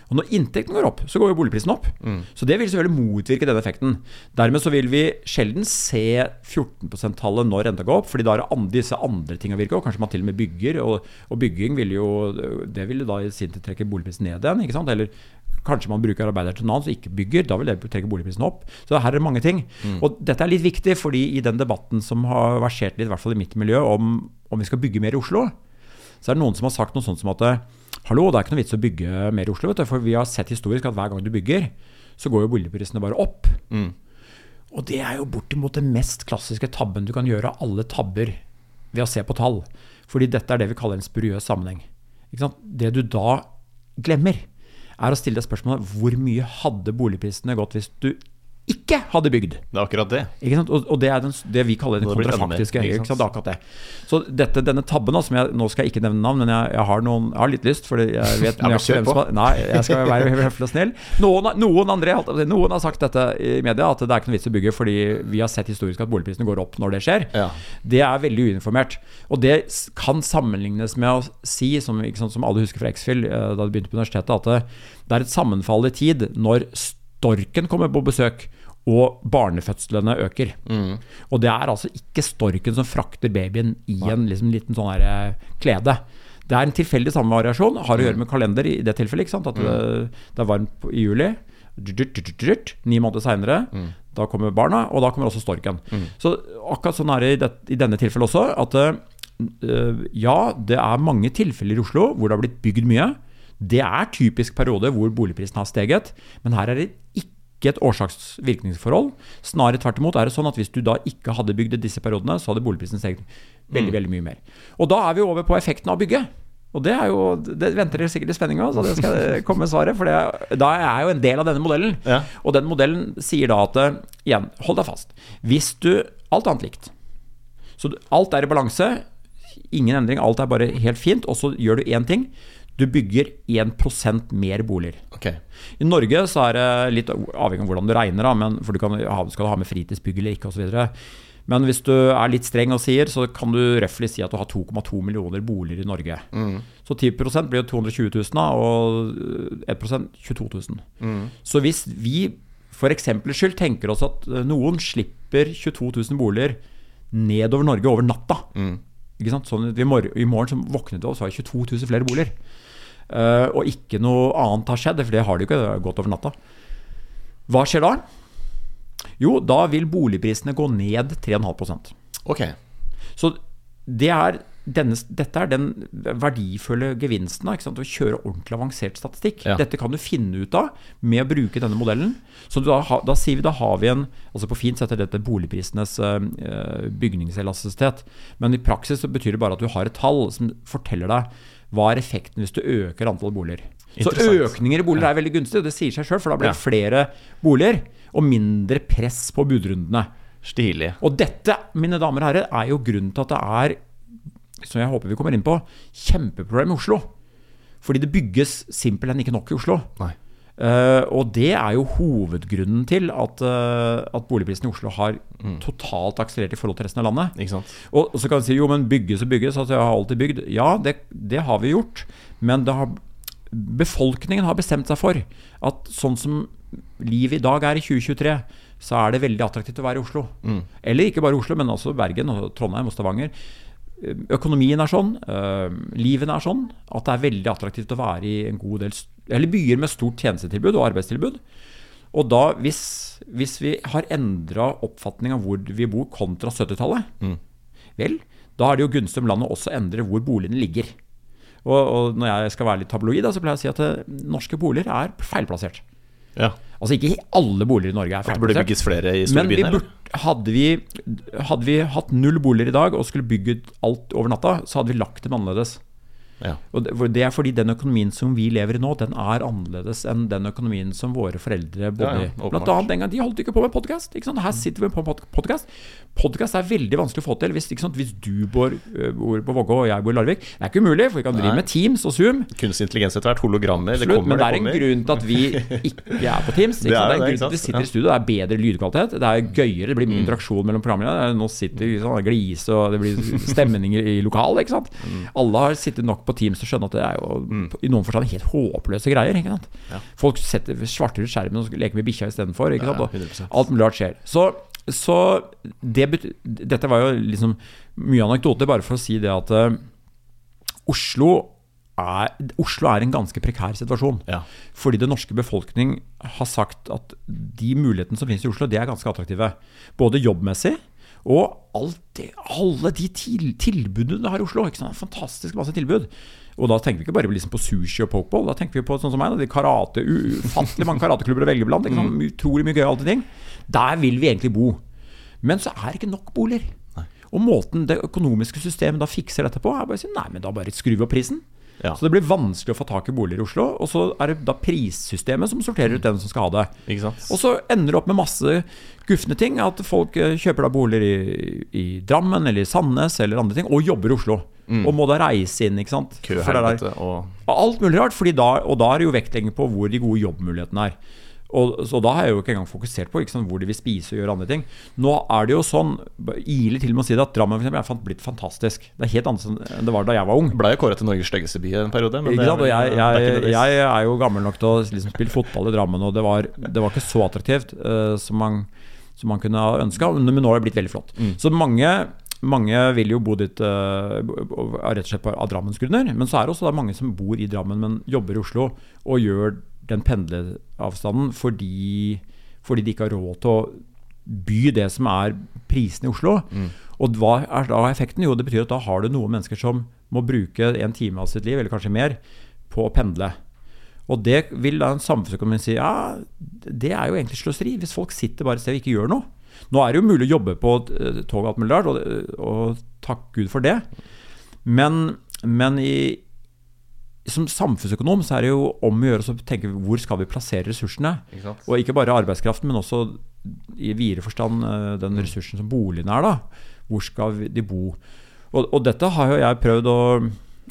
Og når inntekten går opp, så går jo boligprisen opp. Mm. Så det vil selvfølgelig motvirke denne effekten. Dermed så vil vi sjelden se 14 %-tallet når renta går opp, fordi da er det andre, disse andre tingene virker, og kanskje man til og med bygger. Og, og bygging vil jo Det vil jo da i sin tid trekke boligprisen ned igjen, ikke sant? Eller Kanskje man bruker arbeidere til noe annet, så ikke bygger. Da vil det trekke boligprisene opp. Så her er det mange ting. Og dette er litt viktig, fordi i den debatten som har versert litt, i hvert fall i mitt miljø, om, om vi skal bygge mer i Oslo, så er det noen som har sagt noe sånt som at Hallo, det er ikke noe vits å bygge mer i Oslo, vet du, for vi har sett historisk at hver gang du bygger, så går jo boligprisene bare opp. Og det er jo bortimot den mest klassiske tabben du kan gjøre av alle tabber ved å se på tall. Fordi dette er det vi kaller en spuriøs sammenheng. Det du da glemmer, er å stille deg spørsmålet hvor mye hadde boligprisene gått hvis du ikke hadde bygd? Det er akkurat det. Ikke sant? Og, og det er den, det vi kaller den kontrafaktiske Det sant? Det akkurat det. Så dette, denne tabben, som jeg, nå skal jeg ikke nevne navn, men jeg, jeg, har, noen, jeg har litt lyst, for jeg vet Ja, jeg, har- Nei, jeg skal være høflig og snill. Noen, noen andre noen har sagt dette i media, at det er ikke noe vits å bygge fordi vi har sett historisk at boligprisene går opp når det skjer. Ja. Det er veldig uinformert. Og det kan sammenlignes med å si, som, sant, som alle husker fra X-Fill eh, da de begynte på universitetet, at det, er et sammenfall i tid når storken kommer på besøk og barnefødslene øker. Og det er altså ikke storken som frakter babyen i en liksom, liten sånn her, eh, klede. Det er en tilfeldig samvariasjon. Har å gjøre med kalender i det tilfellet. ikke sant? At det, det er varmt i juli. Ni måneder seinere, da kommer barna, og da kommer også storken. Så akkurat sånn er det i, det, i denne tilfellet også. At uh, ja, det er mange tilfeller i Oslo hvor det har blitt bygd mye. Det er typisk periode hvor boligprisen har steget, men her er det ikke et årsaks-virkningsforhold. Snarere tvert imot er det sånn at hvis du da ikke hadde bygd i disse periodene, så hadde boligprisen steget veldig, veldig mye mer. Og da er vi over på effekten av å bygge. Og det er jo, det venter dere sikkert i spenning av, så det skal komme svaret. For det, da er jeg jo en del av denne modellen. Ja. Og den modellen sier da at eh, igjen, hold deg fast. Hvis du Alt annet likt. Så alt er i balanse. Ingen endring, alt er bare helt fint. Og så gjør du én ting. Du bygger 1% mer boliger. Okay. I Norge så er det litt avhengig av hvordan du regner, da, men, for du kan skal du ha med fritidsbygg eller ikke osv. Men hvis du er litt streng og sier, så kan du røftlig si at du har 2,2 millioner boliger i Norge. Så 10 blir jo 220 000, da, og 1 22 000. Så hvis vi for eksempels skyld tenker oss at noen slipper 22 000 boliger nedover Norge over natta ikke sant? Sånn I morgen så våknet vi opp, så har det 22 000 flere boliger. Eh, og ikke noe annet har skjedd, for det har det jo ikke det har gått over natta. Hva skjer da? Jo, da vil boligprisene gå ned 3,5% Ok. Så det er denne, dette er den verdifulle gevinsten av å kjøre ordentlig avansert statistikk. Ja. Dette kan du finne ut av med å bruke denne modellen. Så da, da sier vi da har vi en altså På fint heter dette boligprisenes uh, bygningselastisitet. Men i praksis så betyr det bare at du har et tall som forteller deg hva er effekten hvis du øker antall boliger. Så økninger i boliger er veldig gunstig, og det sier seg sjøl, for da blir det flere boliger og mindre press på budrundene. Stilig. Og dette, mine damer og herrer, er jo grunnen til at det er, som jeg håper vi kommer inn på, kjempeproblem i Oslo. Fordi det bygges simpelthen ikke nok i Oslo. Nei. Eh, og det er jo hovedgrunnen til at, uh, at boligprisene i Oslo har totalt akselerert i forhold til resten av landet. Og, og så kan du si jo, men bygges og bygges, altså jeg har alltid bygd. Ja, det, det har vi gjort, men det har, befolkningen har bestemt seg for at sånn som livet i dag er i 2023, så er det veldig attraktivt å være i Oslo. Eller ikke bare Oslo, men også Bergen og Trondheim og Stavanger. Økonomien er sånn, øh, livet er sånn, at det er veldig attraktivt å være i en god del eller byer med stort tjenestetilbud og arbeidstilbud. Og da, hvis, hvis vi har endra oppfatning av hvor vi bor kontra 70-tallet, vel, da er det jo gunstig om landet også endrer hvor boligene ligger. Og, og når jeg skal være litt tabloid, så pleier jeg å si at det, norske boliger er feilplassert. Ja. Altså ikke alle boliger i Norge er feilplassert. det burde bygges flere i store burde, hadde, vi, hadde vi hatt null boliger i dag og skulle bygget alt over natta, så hadde vi lagt dem annerledes. Ja. Og det, er fordi den økonomien som vi lever i nå, den er annerledes enn den økonomien som våre foreldre bodde Ja, ja, Blant annet den gang de holdt ikke på med podkast. Her sitter vi på podkast. Podkast er veldig vanskelig å få til hvis, hvis du bor, bor på Vågå og jeg bor i Larvik. Det er ikke umulig, for vi kan drive Nei. med Teams og Zoom. Kunstig intelligens etter hvert, hologrammer, det kommer, det kommer, men det er en grunn til at vi ikke er på Teams. Det er det er en grunn til at vi sitter i studio. Det er bedre lydkvalitet. Det er gøyere, det blir mye interaksjon mellom programlederne. Nå sitter vi sånn og gliser, og det blir stemning i lokalet. Ikke sant? Alle har sittet nok på Teams til å skjønne at det er jo i noen forstand helt håpløse greier. Ikke sant? Ja. Folk setter, svarter ut skjermen og leker med bikkja istedenfor. Ja, ja, alt mulig rart skjer. Så, så det dette var jo liksom mye anekdoter, bare for å si det at uh, Oslo er Oslo er en ganske prekær situasjon. Ja. Fordi den norske befolkning har sagt at de mulighetene som finnes i Oslo, de er ganske attraktive. Både jobbmessig og det, alle de til, tilbudene du har i Oslo. Fantastisk masse tilbud. Og da tenker vi ikke bare liksom på sushi og pokeball. Da tenker vi på sånn som meg, da, de karate, ufattelig mange karateklubber å velge blant. Sant? Utrolig mye gøyale ting. Der vil vi egentlig bo. Men så er det ikke nok boliger. Og måten det økonomiske systemet da fikser dette på, er bare å si nei, men da bare skrur vi opp prisen. Ja. Så det blir vanskelig å få tak i boliger i Oslo. Og så er det da prissystemet som sorterer ut den som skal ha det. Og så ender det opp med masse gufne ting. At folk eh, kjøper da boliger i, i Drammen eller i Sandnes eller andre ting, og jobber i Oslo. Og må da reise inn, ikke sant. Køhelvete og Alt mulig rart. Da, og da er det jo vektlegging på hvor de gode jobbmulighetene er. Og, så da har jeg jo ikke engang fokusert på sant, hvor de vil spise og gjøre andre ting. Nå er det jo sånn, iler til med å si det, at Drammen for eksempel, er blitt fantastisk. Det er helt annet enn det var da jeg var ung. Ble jo kåret til Norges styggeste by en periode. Men det sant? Vel- jeg, det er jeg, jeg er jo gammel nok til å liksom spille fotball i Drammen, og det var, det var ikke så attraktivt uh, som, man, som man kunne ha ønska, men nå har det blitt veldig flott. Så mange, mange vil jo bo dit uh, rett og slett av Drammens grunner, men så er det også mange som bor i Drammen, men jobber i Oslo og gjør den pendleavstanden fordi, fordi de ikke har råd til å by det som er prisene i Oslo. Og hva er da effekten? Jo, det betyr at da har du noen mennesker som må bruke en time av sitt liv, eller kanskje mer, på å pendle. Og det vil da en samfunnsøkonomi si ja, det er jo egentlig sløseri. Hvis folk sitter bare et sted og ikke gjør noe. Nå er det jo mulig å jobbe på eh, tog og alt mulig rart, og, og takk Gud for det. Men, men i, som samfunnsøkonom så er det jo om å gjøre å tenke hvor skal vi plassere ressursene. Ikke? Og ikke bare arbeidskraften, men også i videre forstand eh, den ressursen som boligene er. da. Hvor skal de bo? Og, og dette har jo jeg prøvd å,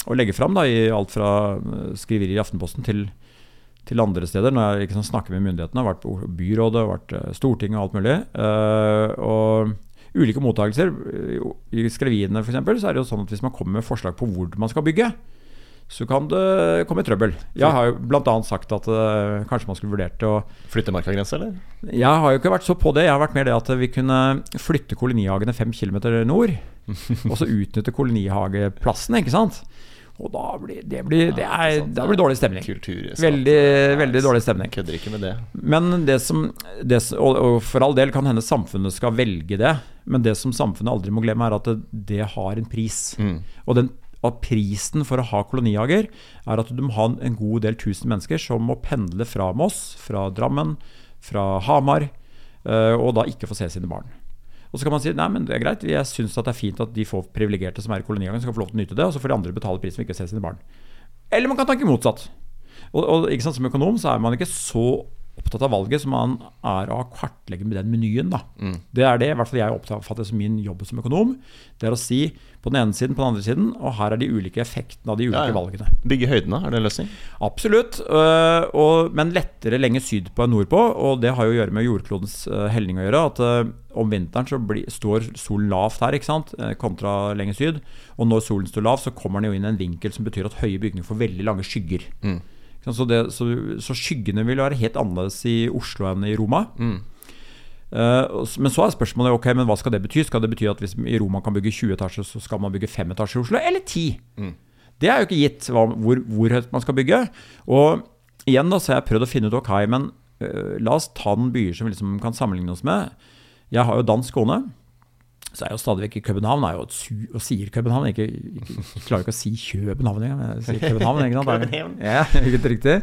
å legge fram da, i alt fra eh, skriverier i Aftenposten til, til andre steder. Når jeg ikke snakker med myndighetene, har vært på byrådet, vært eh, Stortinget og alt mulig. Og ulike mottakelser. I Skreviene f.eks. så er det jo sånn at hvis man kommer med forslag på hvor man skal bygge, så kan det komme i trøbbel. Jeg har jo bl.a. sagt at uh, kanskje man skulle vurdert å Flytte markagrense, eller? Jeg har jo ikke vært så på det. Jeg har vært mer det at vi kunne flytte kolonihagene fem kilometer nord. og så utnytte kolonihageplassene, ikke sant. Og da blir det, blir, det, er, det blir dårlig stemning. Veldig, veldig dårlig stemning. Kødder ikke med det. Men det som, det, og, for all del kan hende samfunnet skal velge det, men det som samfunnet aldri må glemme, er at det, det har en pris. Og den at prisen for å ha kolonihager er at du må ha en god del tusen mennesker som må pendle fra Moss, fra Drammen, fra Hamar, eh, og da ikke få se sine barn. Og så kan man si nei, men det er greit, jeg syns det er fint at de få privilegerte som er i kolonihagen, skal få lov til å nyte det, og så får de andre betale prisen for ikke å se sine barn. Eller man kan tenke motsatt. Og, og Som økonom så er man ikke så opptatt av valget som man er av å kartlegge med den menyen. da. Det er det i hvert fall jeg oppfatter som min jobb som økonom. Det er å si på den ene siden, på den andre siden, og her er de ulike effektene av de ulike Ja, ja. valgene. Bygge høydene, er det en løsning? Absolutt, øh, og, men lettere lenger sydpå enn nordpå. Og det har jo å gjøre med jordklodens øh, helning å gjøre. At øh, om vinteren så blir, står solen lavt her, ikke sant, eh, kontra lenger syd. Og når solen står lav, så kommer den jo inn i en vinkel som betyr at høye bygninger får veldig lange skygger. Sant, Så, det, så, så skyggene vil være helt annerledes i Oslo enn i Roma. Mm. Uh, men så er spørsmålet ok, men hva skal det bety? Skal det bety at hvis i Roma kan bygge 20 etasjer, så skal man bygge 5 etasjer i Oslo, eller 10? Det er jo ikke gitt hva, hvor, hvor høyt man skal bygge. Og igjen da, så har jeg prøvd å finne ut ok, men uh, la oss ta den byer som vi liksom kan sammenligne oss med. Jeg har jo dansk kone. Så er jo stadig vekk København er jo et su og sier København. Ikke, ikke, jeg klarer ikke å si København engang. men Jeg sier København, ikke sant? København. Ja, helt riktig.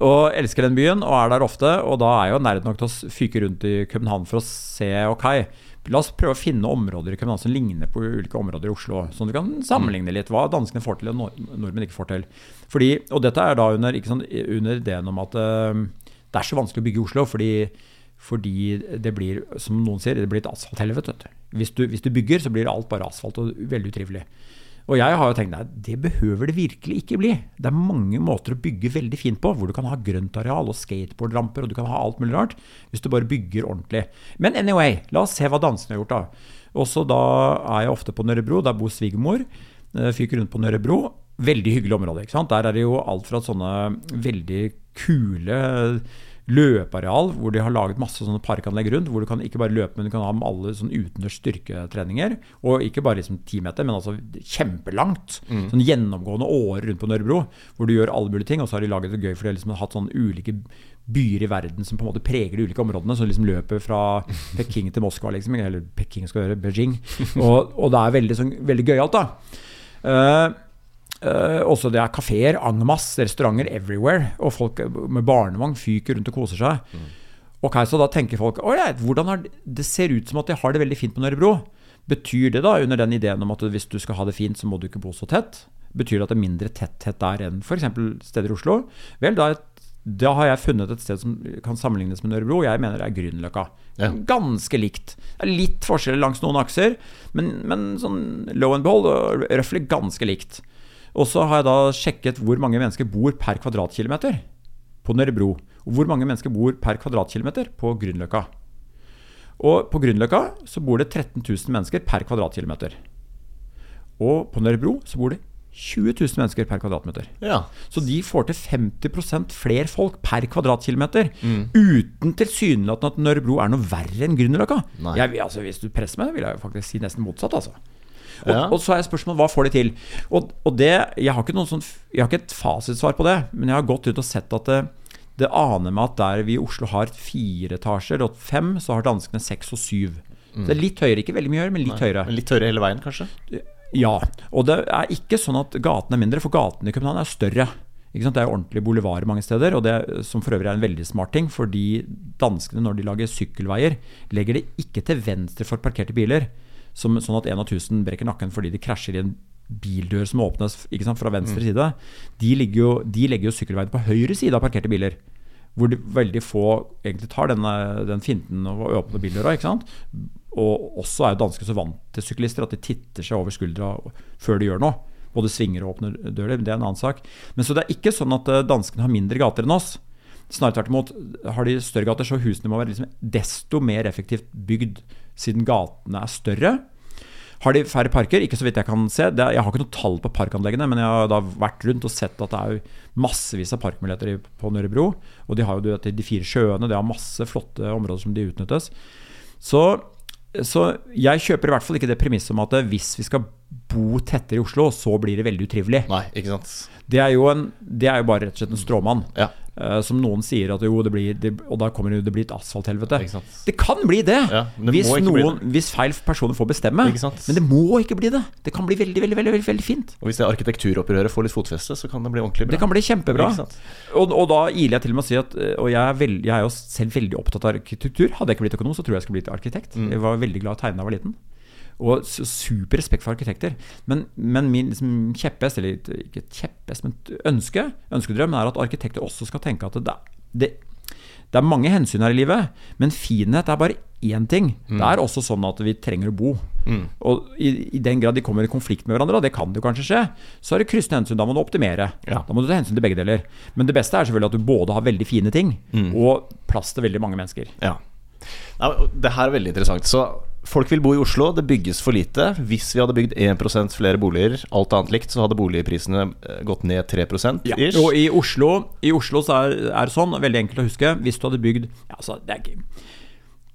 Og elsker den byen og er der ofte. Og da er jeg jo nærhet nok til å fyke rundt i København for å se ok, la oss prøve å finne områder i København som ligner på ulike områder i Oslo. Sånn vi kan sammenligne litt hva danskene får til og nord- nordmenn ikke får til. Fordi, og dette er da under, ikke sant, under ideen om at uh, det er så vanskelig å bygge i Oslo fordi, fordi det blir, som noen sier, det blir et asfalthelvete. Hvis, du, hvis du bygger, så blir alt bare asfalt og veldig utrivelig. Og jeg har jo tenkt nei, det behøver det virkelig ikke bli. Det er mange måter å bygge veldig fint på, hvor du kan ha grøntareal og skateboardramper og du kan ha alt mulig rart, hvis du bare bygger ordentlig. Men anyway, la oss se hva dansene har gjort, da. Også da er jeg ofte på Nørrebro, der bor svigermor. Eh, Fyker rundt på Nørrebro. Veldig hyggelig område. ikke sant? Der er det jo alt fra sånne veldig kule løpeareal hvor de har laget masse sånne parkanlegg rundt. Hvor du kan ikke bare løpe, men du kan ha med alle sånn utendørs styrketreninger. Og ikke bare liksom ti meter, men altså kjempelangt. Sånn gjennomgående årer rundt på Nørrebro hvor du gjør alle mulige ting. Og så har de laget det gøy, for de har liksom hatt sånne ulike byer i verden som på en måte preger de ulike områdene. Som liksom løper fra Peking til Moskva, liksom. Eller Peking skal gjøre Beijing. Og, og det er veldig, sånn, veldig gøyalt, da. Uh, Uh, også det er kafeer, en masse, restauranter everywhere. Og folk med barnevogn fyker rundt og koser seg. Mm. Ok, Så da tenker folk har det, det ser ut som at de har det veldig fint på Nørrebro. Betyr det da, under den ideen om at hvis du skal ha det fint, så må du ikke bo så tett? Betyr det at det er mindre tetthet der enn f.eks. steder i Oslo? Vel, da, da, har jeg funnet et sted som kan sammenlignes med Nørrebro. Jeg mener det er Grünerløkka. Ja. Ganske likt. Det er litt forskjeller langs noen akser, men, men sånn low and bold røftlig ganske likt. Og så har jeg da sjekket hvor mange mennesker bor per kvadratkilometer på Nørrebro. Og hvor mange mennesker bor per kvadratkilometer på Grünerløkka. Og på Grünerløkka så bor det 13 000 mennesker per kvadratkilometer. Og på Nørrebro så bor det 20 000 mennesker per kvadratmeter. Ja. Så de får til 50% flere folk per kvadratkilometer. Mm. Uten tilsynelatende at Nørrebro er noe verre enn Grünerløkka. Altså, hvis du presser meg, vil jeg faktisk si nesten motsatt. altså. Og, ja. og, så er spørsmålet hva får de til? Og, og det, jeg har, sånn, jeg har ikke et fasitsvar på det, men jeg har gått ut og sett at det, det aner meg at der vi i Oslo har fire etasjer og fem, så har danskene seks og syv. Mm. Så det er litt høyere, ikke veldig mye høyere, men litt Nei, høyere. Men litt høyere hele veien, kanskje? Ja. Og det er ikke sånn at gatene er mindre, for gatene i København er større. Det er jo ordentlig bolivarer mange steder, og det som for øvrig er en veldig smart ting. Fordi danskene, når de lager sykkelveier, legger det ikke til venstre for parkerte biler som, sånn at en av tusen brekker nakken fordi de krasjer i en bildør som åpnes sant, fra venstre mm. side. De, jo, de, legger jo sykkelveien på høyre side av parkerte biler. Hvor de veldig få egentlig tar denne, den finten og åpner bildøra. ikke sant? Og også er jo dansker så vant til syklister at de titter seg over skuldra før de gjør noe. Både svinger og åpner dører. Det er en annen sak. Men så det er ikke sånn at eh, danskene har mindre gater enn oss. Snarere tvert imot. Har de større gater, så husene må være liksom desto mer effektivt bygd siden gatene er større. Har de færre parker? Ikke så vidt jeg kan se. Er, jeg har ikke noe tall på parkanleggene, men jeg har da vært rundt og sett at det er massevis av parkmuligheter på Nørrebro. Og de har jo de fire sjøene, det har masse flotte områder som de utnyttes. Så, så jeg kjøper i hvert fall ikke det premisset om at hvis vi skal bo tettere i Oslo, så blir det veldig utrivelig. Nei, ikke sant Det er jo, en, det er jo bare rett og slett en stråmann. Ja. Uh, som noen sier at jo, det blir det, Og da kommer det, det blir et asfalthelvete. Det kan bli det! Ja, det hvis, noen, det. hvis, feil personer får bestemme. Men det må ikke bli det. Det kan bli veldig veldig, veldig, veldig, fint. Og hvis det arkitekturopprøret får litt fotfeste, så kan det bli ordentlig bra. Det kan bli kjempebra. Og, og, da iler jeg til med å si at eh, Og jeg er, veld, jeg er, jo selv veldig opptatt av arkitektur. Hadde jeg ikke blitt økonom, så tror jeg jeg skulle blitt arkitekt. Mm. Jeg var veldig glad i å tegne da jeg var liten. Og super respekt for arkitekter. Men, men min liksom, kjepphest, eller ikke kjepphest, men ønske, ønskedrøm, er at arkitekter også skal tenke at det, det, det er mange hensyn her i livet, men finhet er bare én ting. Mm. Det er også sånn at vi trenger å bo. Mm. Og i, i, den grad de kommer i konflikt med hverandre, og det kan det jo kanskje skje, så er det kryssende hensyn. Da må du optimere. Ja. Da må du ta hensyn til begge deler. Men det beste er selvfølgelig at du både har veldig fine ting, mm. og plass til veldig mange mennesker. Ja. Nei, det her er veldig interessant. Så Folk vil bo i Oslo, det bygges for lite. Hvis vi hadde bygd 1% flere boliger, alt annet likt, så hadde boligprisene eh, gått ned 3 ja. Og i Oslo, i Oslo så er, det sånn, veldig enkelt å huske, hvis du hadde bygd ja, altså, det er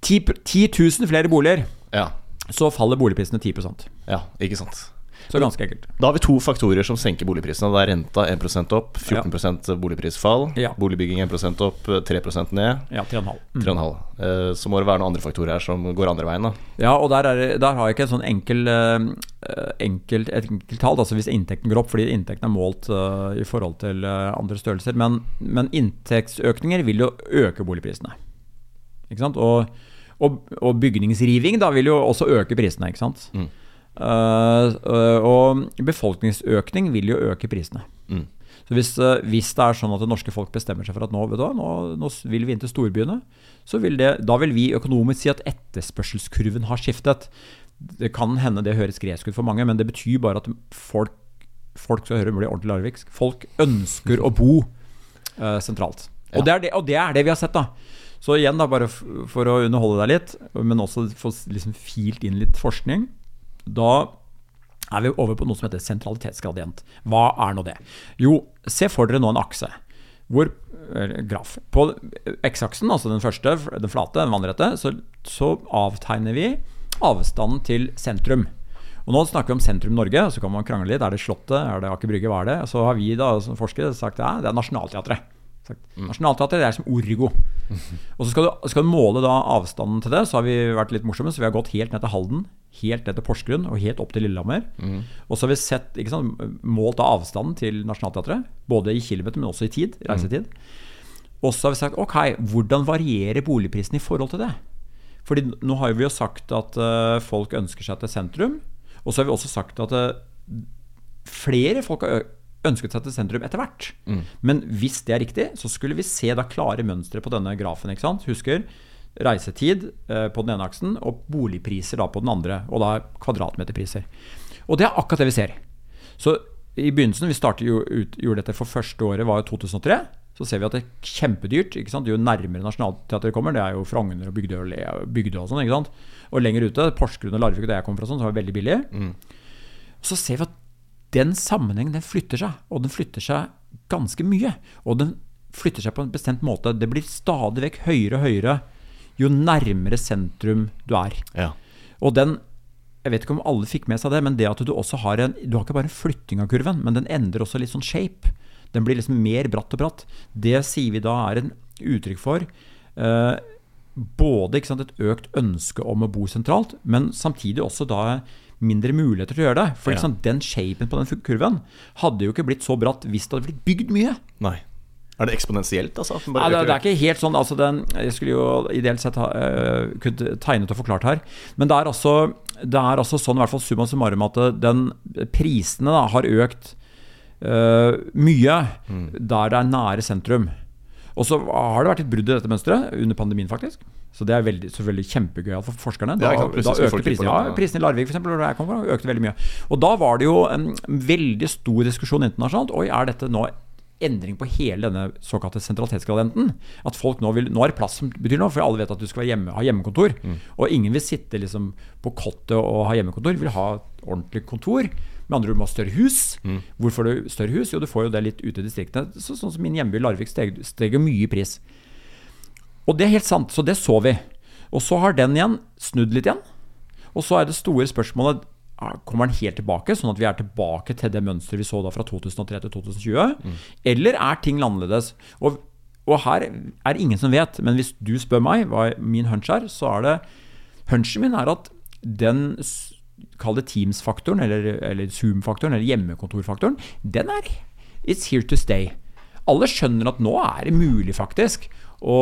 10, 10 000 flere boliger, ja. så faller boligprisene 10% Ja, ikke sant så ganske enkelt. Da har vi to faktorer som senker boligprisene. Det er renta 1 opp, 14 ja. boligprisfall. Ja. Boligbygging 1% opp, 3% ned. Ja, 3,5. Mm. Eh, så må det være noen andre faktorer her som går andre veien. Da. Ja, og der, er, der har jeg ikke et sånn enkel, enkel, enkelt, et enkelt tall. Altså hvis inntekten går opp, fordi inntekten er målt uh, i forhold til andre størrelser. Men, men, inntektsøkninger vil jo øke boligprisene. Ikke sant? Og, og, og bygningsriving da vil jo også øke prisene. Ikke sant? Mm. Uh, og befolkningsøkning vil jo øke prisene. Mm. Så hvis, uh, hvis, det er sånn at det norske folk bestemmer seg for at nå, du, nå, nå vil vi inn til storbyene, så vil det, da vil vi økonomisk si at etterspørselskurven har skiftet. Det kan hende det høres gresk ut for mange, men det betyr bare at folk, folk skal høre mulig ordentlig larviksk. Folk ønsker å bo uh, sentralt. Ja. Og, det det, og, det er det, vi har sett, da. Så igjen, da, bare for å underholde deg litt, men også få liksom filt inn litt forskning da er vi over på noe som heter sentralitetsgradient. Hva er nå det? Jo, se for dere nå en akse. hvor graf. På x-aksen, altså den første, den flate, den vannrette, så, så avtegner vi avstanden til sentrum. Og Nå snakker vi om sentrum Norge, så kan man krangle litt. Er det Slottet? Er det Aker Brygge? Hva er det? Så har vi da som forskere sagt ja, det er Nationaltheatret. Mm. Nationaltheatret er som Orgo. Og så skal du, skal du, måle da avstanden til det, så har vi vært litt morsomme. Så vi har gått helt ned til Halden, helt ned til Porsgrunn og helt opp til Lillehammer. Mm. Og så har vi sett, sant, målt av avstanden til Nationaltheatret, både i kilometer, men også i tid, reisetid. Mm. Og så har vi sagt ok, hvordan varierer boligprisen i forhold til det? Fordi nå har vi jo sagt at uh, folk ønsker seg til sentrum. Og så har vi også sagt at uh, flere folk har ønsket seg til sentrum etter hvert. Mm. Men hvis det er riktig, så skulle vi se da klare mønstre på denne grafen. ikke sant? Husker reisetid eh, på den ene aksen og boligpriser da på den andre. Og da kvadratmeterpriser. Og det er akkurat det vi ser. Så i begynnelsen, vi startet, gjorde dette for første året, var jo 2003 så ser vi at det er kjempedyrt. ikke sant? Jo nærmere Nationaltheatret kommer, det er jo Frogner og Bygdøy og, Bygdø og sånn. ikke sant? Og lenger ute, Porsgrunn og Larvik, der jeg kommer fra, sånn, så var det veldig billig. Mm. Så ser vi at den sammenhengen den flytter seg, og den flytter seg ganske mye. Og den flytter seg på en bestemt måte. Det blir stadig vekk høyere og høyere jo nærmere sentrum du er. Ja. Og den jeg vet ikke om alle fikk med seg det, men det at du også har en Du har ikke bare en flytting av kurven, men den endrer også litt sånn shape. Den blir liksom mer bratt og bratt. Det sier vi da er en uttrykk for eh, både sant, et økt ønske om å bo sentralt, men samtidig også da mindre muligheter til å gjøre det. For ja. sant, den shapen på den kurven hadde jo ikke blitt så bratt hvis det hadde blitt bygd mye. Nei. Er det eksponentielt? Altså, Nei, det, det, er ikke helt sånn. Altså den, jeg skulle jo ideelt sett ha, uh, kunne tegnet og forklart her. Men det er altså, det er altså sånn, i hvert fall summa summarum, at den, prisene da, har økt uh, mye mm. der det er nære sentrum. Og så har det vært et brudd i dette mønsteret under pandemien, faktisk. Så det er veldig, selvfølgelig kjempegøyalt for forskerne. Da, ja, da økte prisene. Ja, prisen i Larvik for eksempel, økte veldig mye. Og da var det jo en veldig stor diskusjon internasjonalt. Oi, er dette nå endring på hele denne såkalte sentralitetsgradienten. At folk nå vil Nå er det plass som betyr noe, for alle vet at du skal hjemme, ha hjemmekontor. Mm. Og ingen vil sitte liksom på kottet og ha hjemmekontor, vil ha ordentlig kontor. Med andre ord må ha større hus. Mm. Hvorfor du større hus? Jo, du får jo det litt ute i distriktene. Så, sånn som min hjemby Larvik steg, steg mye i pris. Og det er helt sant, så det så vi. Og så har den igjen snudd litt igjen. Og så er det store spørsmålet Kommer den helt tilbake, sånn at vi er tilbake til det mønsteret vi så da fra 2003 til 2020? Mm. Eller er ting annerledes? Og, og, her er det ingen som vet, men hvis du spør meg hva min hunch er, så er det Hunchen min er at den Kall det Teams-faktoren, eller, eller Zoom-faktoren, eller hjemmekontorfaktoren. Den er It's here to stay. Alle skjønner at nå er det mulig, faktisk, å,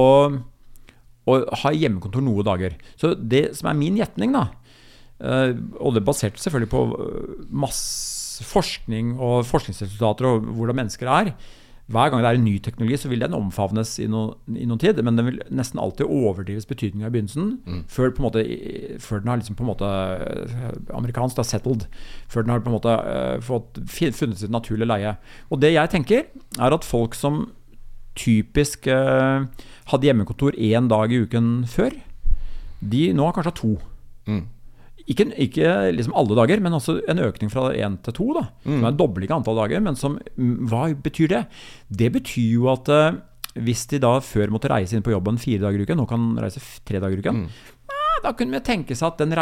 å ha hjemmekontor noen dager. Så det som er min gjetning, da, og det baserte selvfølgelig på eh, masse forskning og forskningsresultater og hvordan mennesker er, hver gang det er en ny teknologi, så vil den omfavnes i, no, i noen tid. Men den vil nesten alltid overdrives betydninga i begynnelsen. Mm. Før, måte, før, den har liksom på en måte eh, amerikansk da, settled. Før den har på en måte uh, fått, funnet sitt naturlige leie. Og det jeg tenker, er at folk som typisk uh, hadde hjemmekontor én dag i uken før, de nå har kanskje to. Mm. Ikke, ikke liksom alle dager, men også en økning fra én til to. Da, mm. Som er en dobling av antall dager. Men som, hva betyr det? Det betyr jo at uh, hvis de da før måtte reise inn på jobben fire dager i uken, nå kan reise tre dager i uken, mm. eh, da kunne vi tenke seg at den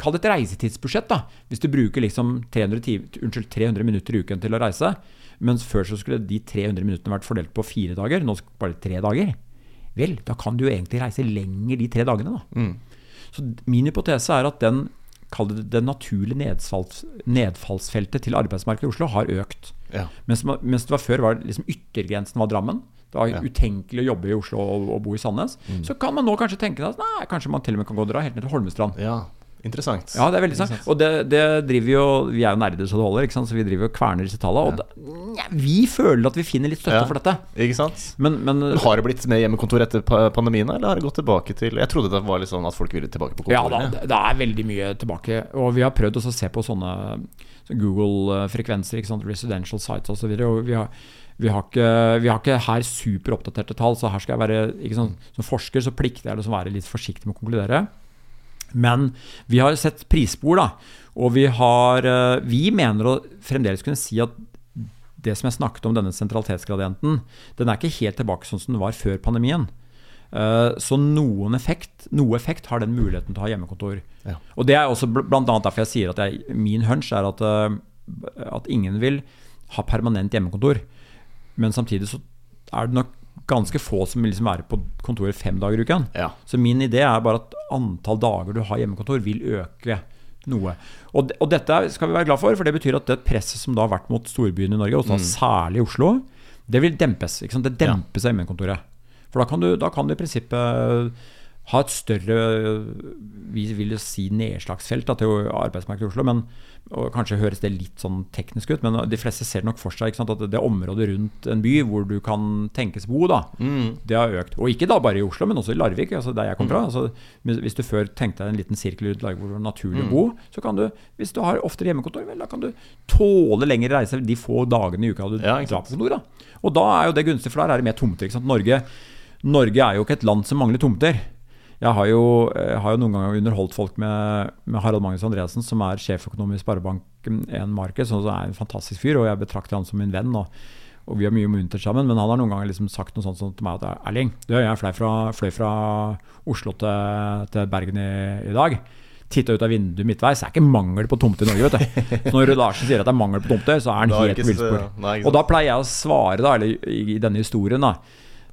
Kall det et reisetidsbudsjett. da Hvis du bruker liksom 300, unnskyld, 300 minutter i uken til å reise, mens før så skulle de 300 minuttene vært fordelt på fire dager, nå bare tre dager. Vel, da kan du jo egentlig reise lenger de tre dagene, da. Mm. Så min hypotese er at den det det naturlige nedfalls, nedfallsfeltet til arbeidsmarkedet i Oslo har økt. Ja. Mens, mens, det var før var liksom yttergrensen var Drammen. Det var ja. utenkelig å jobbe i Oslo og, og bo i Sandnes. Mm. Så kan man nå kanskje tenke at nei, kanskje man til og med kan gå dra helt ned til Holmestrand. Ja. Interessant. Ja, det er veldig sant. Og det, det, driver jo Vi er jo nerder så det holder, så vi driver jo kverner disse tallene. Og det, ja, vi føler at vi finner litt støtte ja, for dette. Ikke sant? Men, men, har det blitt mer hjemmekontor etter pandemien, eller har det gått tilbake til Jeg trodde det var litt sånn at folk ville tilbake på kontorene. Ja, da, det er veldig mye tilbake. Og vi har prøvd å se på sånne Google-frekvenser, residential sites osv. Vi har vi har, ikke, vi har ikke her superoppdaterte tall, så her skal jeg være ikke sånn, Som forsker så plikter jeg liksom å være litt forsiktig med å konkludere. Men vi har sett prisspor, da. Og vi har eh, Vi mener å fremdeles kunne si at det som jeg snakket om, denne sentralitetsgradienten, den er ikke helt tilbake sånn som den var før pandemien. Eh, så noen effekt, noe effekt har den muligheten til å ha hjemmekontor. Ja. Og Det er også bl.a. derfor jeg sier at jeg, min hunch er at, eh, at ingen vil ha permanent hjemmekontor. Men samtidig så er det nok ganske få som vil liksom være på kontoret fem dager i uken. Ja. Så min idé er bare at antall dager du har hjemmekontor, vil øke noe. Og, og dette skal vi være glad for, for det betyr at det presset som da har vært mot storbyene i Norge, og mm. særlig Oslo, det vil dempes. Det dempes av hjemmekontoret. For da kan, du, da kan du i prinsippet ha et større vi vil jo si nedslagsfelt da, til arbeidsmarkedet i Oslo. men og Kanskje høres det litt sånn teknisk ut, men de fleste ser nok for seg sant, at det området rundt en by hvor du kan tenkes bo, da, det har økt. Og ikke da bare i Oslo, men også i Larvik, altså der jeg kom fra. Altså, hvis du før tenkte deg en liten sirkel rundt Larvik hvor det var naturlig å bo, så kan du, hvis du har oftere hjemmekontor, vel, da kan du tåle lengre reise de få dagene i uka du Ja, drar på kontor. da. Og da er jo det gunstig, for der er det mer tomter. Norge, Norge er jo ikke et land som mangler tomter. Jeg har jo, jeg har jo noen ganger underholdt folk med, med Harald Magnus Andreassen, som er sjeføkonom i Sparebank1 Marked, som er en fantastisk fyr, og jeg betrakter han som min venn. Og, og vi har mye muntert sammen, men han har noen ganger liksom sagt noe sånt til meg at Erling, du, jeg fløy fra, fløy fra Oslo til, til Bergen i, i dag. Titta ut av vinduet midtveis. Det er ikke mangel på tomter i Norge. vet du. Så når Larsen sier at det er mangel på tomter, så er han helt på villspor. Og da pleier jeg å svare, da, eller i, i denne historien, da.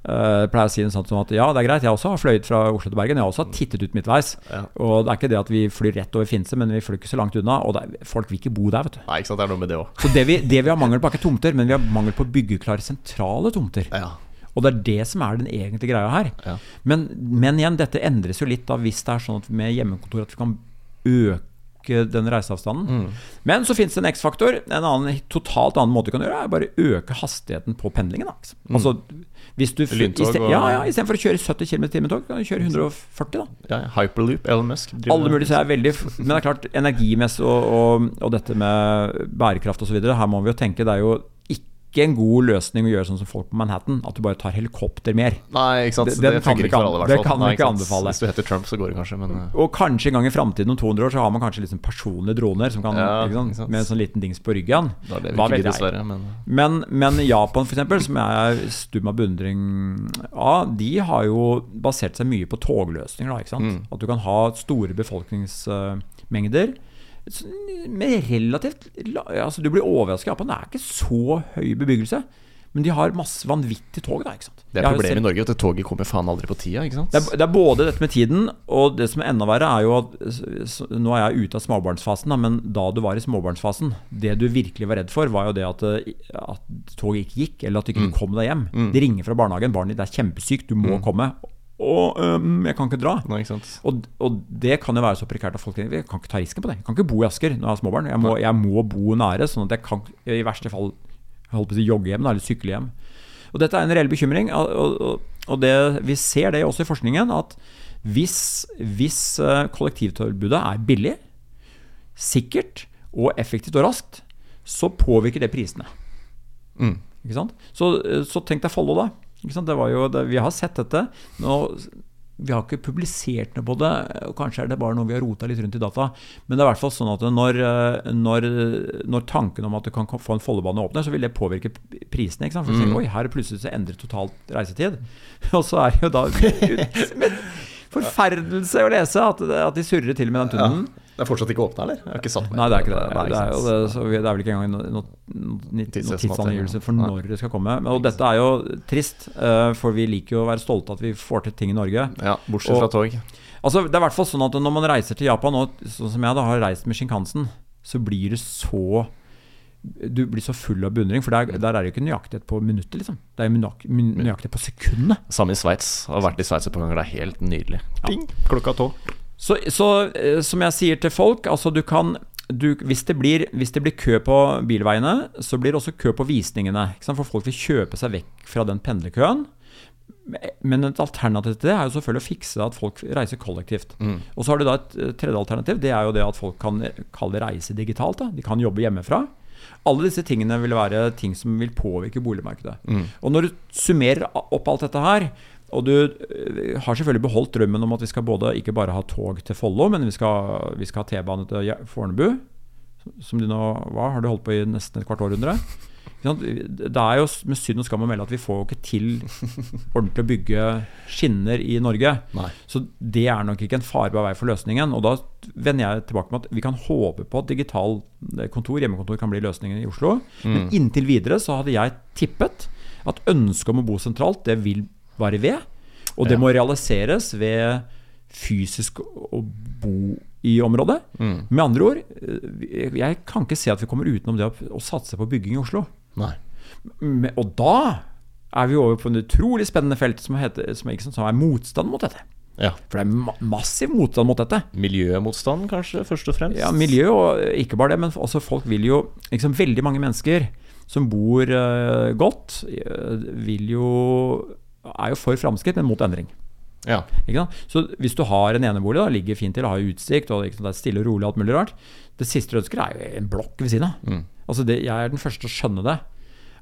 Uh, pleier å si noe sånt som at ja, det er greit, jeg også har fløyet fra Oslo til Bergen. Jeg har også tittet ut midtveis. Ja. Og det er ikke det at vi flyr rett over Finse, men vi flyr ikke så langt unna. Og er, folk vil ikke bo der, vet du. Nei, ikke sant, det er noe med det òg. Så det vi, det vi har mangel på, er ikke tomter, men vi har mangel på byggeklare sentrale tomter. Ja. Og det er det som er den egentlige greia her. Ja. Men, men igjen, dette endres jo litt da hvis det er sånn at med hjemmekontor at vi kan øke den reiseavstanden. Mm. Men så fins det en X-faktor. En annen, totalt annen måte du kan gjøre, er bare øke hastigheten på pendlingen. Da. Altså, hvis du, Mm. Lyntog og- ja, ja, Istedenfor å kjøre 70 km i timen tog, kan du kjøre 140. da ja, Hyperloop, Elon Musk. alle mulige, så er veldig Men det er klart, energimessig og, og, og dette med bærekraft osv., her må vi jo tenke Det er jo ikke en god løsning å gjøre sånn som folk på Manhattan, at du bare tar helikopter mer. Nei, ikke sant. Det- Det, det funker ikke ikke for alle, i det kan Nei, ikke anbefale. Hvis du heter Trump, så går det kanskje, men uh, Og kanskje en gang i framtiden, om 200 år, så har man kanskje liksom personlige droner som kan, Ja, ikke sant, ikke med en sånn liten dings på ryggen. da lever Hva ikke vi dessverre. Men Men, men Japan, eksempel, som jeg er stum av beundring av, de har jo basert seg mye på togløsninger. Da, ikke sant? Mm. At du kan ha store befolkningsmengder med relativt altså Du blir overrasket. Japan det er ikke så høy bebyggelse, men de har masse vanvittig tog. Da, ikke sant? det er problemet i Norge, at det toget kommer faen aldri på tida, ikke sant? det er, det er både dette med tiden, og det som er enda verre, er jo at Nå er jeg ute av småbarnsfasen, da, men da du var i småbarnsfasen Det du virkelig var redd for, var jo det at, eh, at toget ikke gikk, eller at du ikke kom deg hjem. De ringer fra barnehagen. Barnet ditt er kjempesykt, du må komme. Og um, jeg kan ikke dra. Nei, ikke? Og, og det kan jo være så prekært at folk tenker Jeg kan ikke ta risken på det. Jeg kan ikke bo i Asker når jeg har småbarn. Jeg må, jeg må bo nære, sånn at jeg kan i verste fall holdt på å si jogge hjem eller sykle hjem. Og dette er en reell bekymring. Og, og, og det, vi ser det også i forskningen, at hvis, hvis eh, kollektivtilbudet er billig, sikkert og effektivt og raskt, så påvirker det prisene. Mm. Så, så tenk deg Follo, da. Jo, det, vi har sett dette. Nå, vi har ikke publisert noe på det, og kanskje er det bare noe vi har rota litt rundt i data. Men det er i hvert fall sånn at når, eh, når, når tanken om at du kan få en Follobane åpner, så vil det påvirke prisene. Ikke sant? For å si, mm. Oi, her er plutselig så endret totalt reisetid. Og så er det jo da Forferdelse å lese at, at de surrer til med den tunnelen. Det er fortsatt ikke åpna, eller? Jeg har ikke satt meg Nei, det er ikke det. Det er, det, så vi- det er vel ikke engang noen noe, tidsangivelse for når det skal komme. Og dette er jo trist, eh, for vi liker jo å være stolte at vi får til ting i Norge. Ja, bortsett fra tog. Altså, det er i hvert fall sånn at når man reiser til Japan, og sånn som jeg da har reist med Shinkansen, så blir det så Du blir så full av beundring, for der, der er det jo ikke nøyaktighet på minuttet, liksom. Det er min- nøyaktighet på sekundet. Samme i Sveits. Har vært i Sveits et par ganger. Det er helt nydelig. Ping! Klokka tolv. Så, så eh, som jeg sier til folk, altså du kan du, hvis, det blir, hvis det blir kø på bilveiene, så blir det også kø på visningene. For folk vil kjøpe seg vekk fra den pendlerkøen. Men et alternativ til det er jo selvfølgelig å fikse at folk reiser kollektivt. Mm. Og så har du da et eh, tredje alternativ. Det er jo det at folk kan kalle reise digitalt. Da. De kan jobbe hjemmefra. Alle disse tingene vil være ting som vil påvirke boligmarkedet. Mm. Og når du summerer opp alt dette her, og du øh, har selvfølgelig beholdt drømmen om at vi skal både ikke bare ha tog til Follo, men vi skal, vi skal ha T-bane til Fornebu, som du nå var, har du holdt på i nesten et kvart århundre. Det er jo med synd og skam å melde at vi får jo ikke til ordentlig å bygge skinner i Norge. Nei. Så det er nok ikke en farbar vei for løsningen. Og da vender jeg tilbake med at vi kan håpe på at digital eh, kontor, hjemmekontor, kan bli løsningen i Oslo. Men inntil videre så hadde jeg tippet at ønsket om å bo sentralt, det vil være ved. Og det Ja. må realiseres ved fysisk å bo i området. Mm. Med andre ord, eh, jeg kan ikke se at vi kommer utenom det å, satse på bygging i Oslo. Men- Og da er vi over på en utrolig spennende felt som, heter, som, er, som er motstand mot dette. Ja. For det er ma massiv motstand mot dette. Miljømotstand, kanskje, først og fremst? Ja, Miljø og ikke bare det, men også folk vil jo liksom Veldig mange mennesker som bor uh, godt, eh, vil jo er jo for framskritt, men mot endring. Ja. Så hvis du har en enebolig, da, ligger fint til, har utsikt, og det er stille og rolig og alt mulig rart Det siste du ønsker, er jo en blokk ved siden av. Mm. Altså det, jeg er den første til å skjønne det.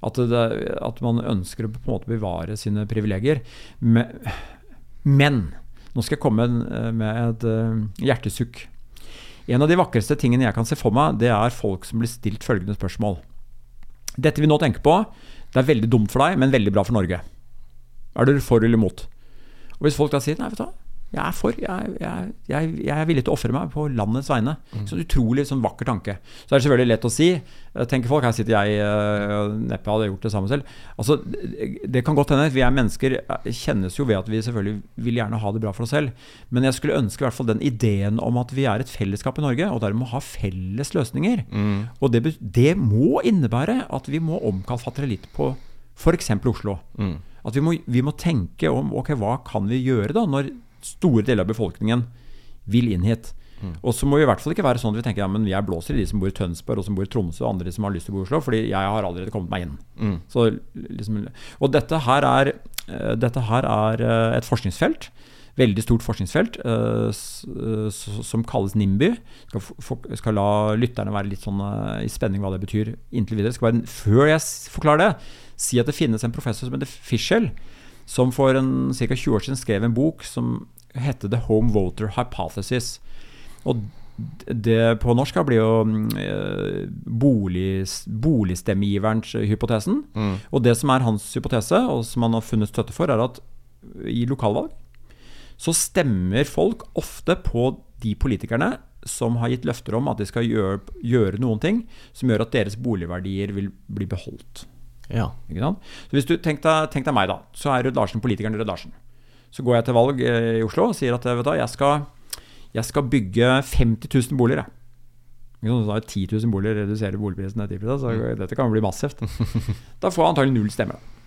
At, det. at man ønsker å på en måte bevare sine privilegier. Men, men nå skal jeg komme med et eh, hjertesukk. En av de vakreste tingene jeg kan se for meg, det er folk som blir stilt følgende spørsmål. Dette vi nå tenker på, det er veldig dumt for deg, men veldig bra for Norge. Er du for eller imot? Og hvis folk da sier nei, vet du hva, jeg er for, jeg, jeg, jeg, jeg er villig til å ofre meg på landets vegne. Så utrolig sånn vakker tanke. Så er det selvfølgelig lett å si, eh, tenker folk, her sitter jeg uh, neppe hadde gjort det samme selv. Altså, det, det kan godt hende, vi er mennesker, eh, kjennes jo ved at vi selvfølgelig vil gjerne ha det bra for oss selv. Men jeg skulle ønske i hvert fall den ideen om at vi er et fellesskap i Norge, og dermed må ha felles løsninger. Mm. Og det, det må innebære at vi må omkalfatre litt på f.eks. Oslo. Mm. At vi må, vi må tenke om ok, hva kan vi gjøre da når store deler av befolkningen vil inn hit. Og så må vi i hvert fall ikke være sånn at vi tenker ja, men jeg blåser i de som bor i Tønsberg og som bor i Tromsø og andre som har lyst til å bo i Oslo, fordi jeg har allerede kommet meg inn. Mm. Så, liksom, og dette her er, eh, dette her er eh, et forskningsfelt. Veldig stort forskningsfelt eh, som kalles NIMBY. Skal, for, skal la lytterne være litt sånn i spenning hva det betyr inntil videre. Skal være, før jeg forklarer det, si at det finnes en professor som heter Fischel, som for en, ca. 20 år siden skrev en bok som heter The Home Voter Hypothesis. Og det på norsk blir jo eh, bolig, boligstemmegiveren hypotesen. Mm. Og det som er hans hypotese, og som han har funnet støtte for, er at i lokalvalg så stemmer folk ofte på de politikerne som har gitt løfter om at de skal gjøre, gjøre noen ting som gjør at deres boligverdier vil bli beholdt. Ja. Så hvis du Tenk deg, tenk deg meg, da. Så er Rød Larsen politikeren Rød Larsen. Så går jeg til valg eh, i Oslo og sier at vet du, jeg, skal, jeg skal bygge 50 000 boliger. Jeg. Sant? Så da er 10 000 boliger reduserer boligprisen 10 så dette kan bli massivt. Da får jeg antagelig null stemmer. Da.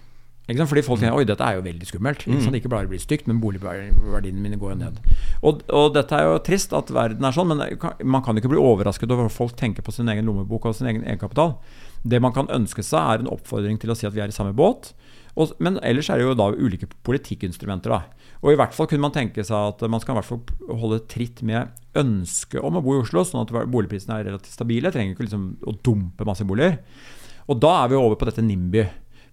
Fordi folk tenker oi, dette er jo veldig skummelt. Ikke, sant? ikke bare blir stygt, men boligverdiene mine går jo ned. Og, og dette er jo trist at verden er sånn, men man kan ikke bli overrasket over at folk tenker på sin egen lommebok og sin egen egenkapital. Det man kan ønske seg, er en oppfordring til å si at vi er i samme båt. Og, men ellers er det jo da ulike politikkinstrumenter. Da. Og i hvert fall kunne man tenke seg at man skal i hvert fall holde tritt med ønsket om å bo i Oslo, sånn at boligprisene er relativt stabile. Trenger ikke liksom å dumpe masse boliger. Og da er vi over på dette NIMBY.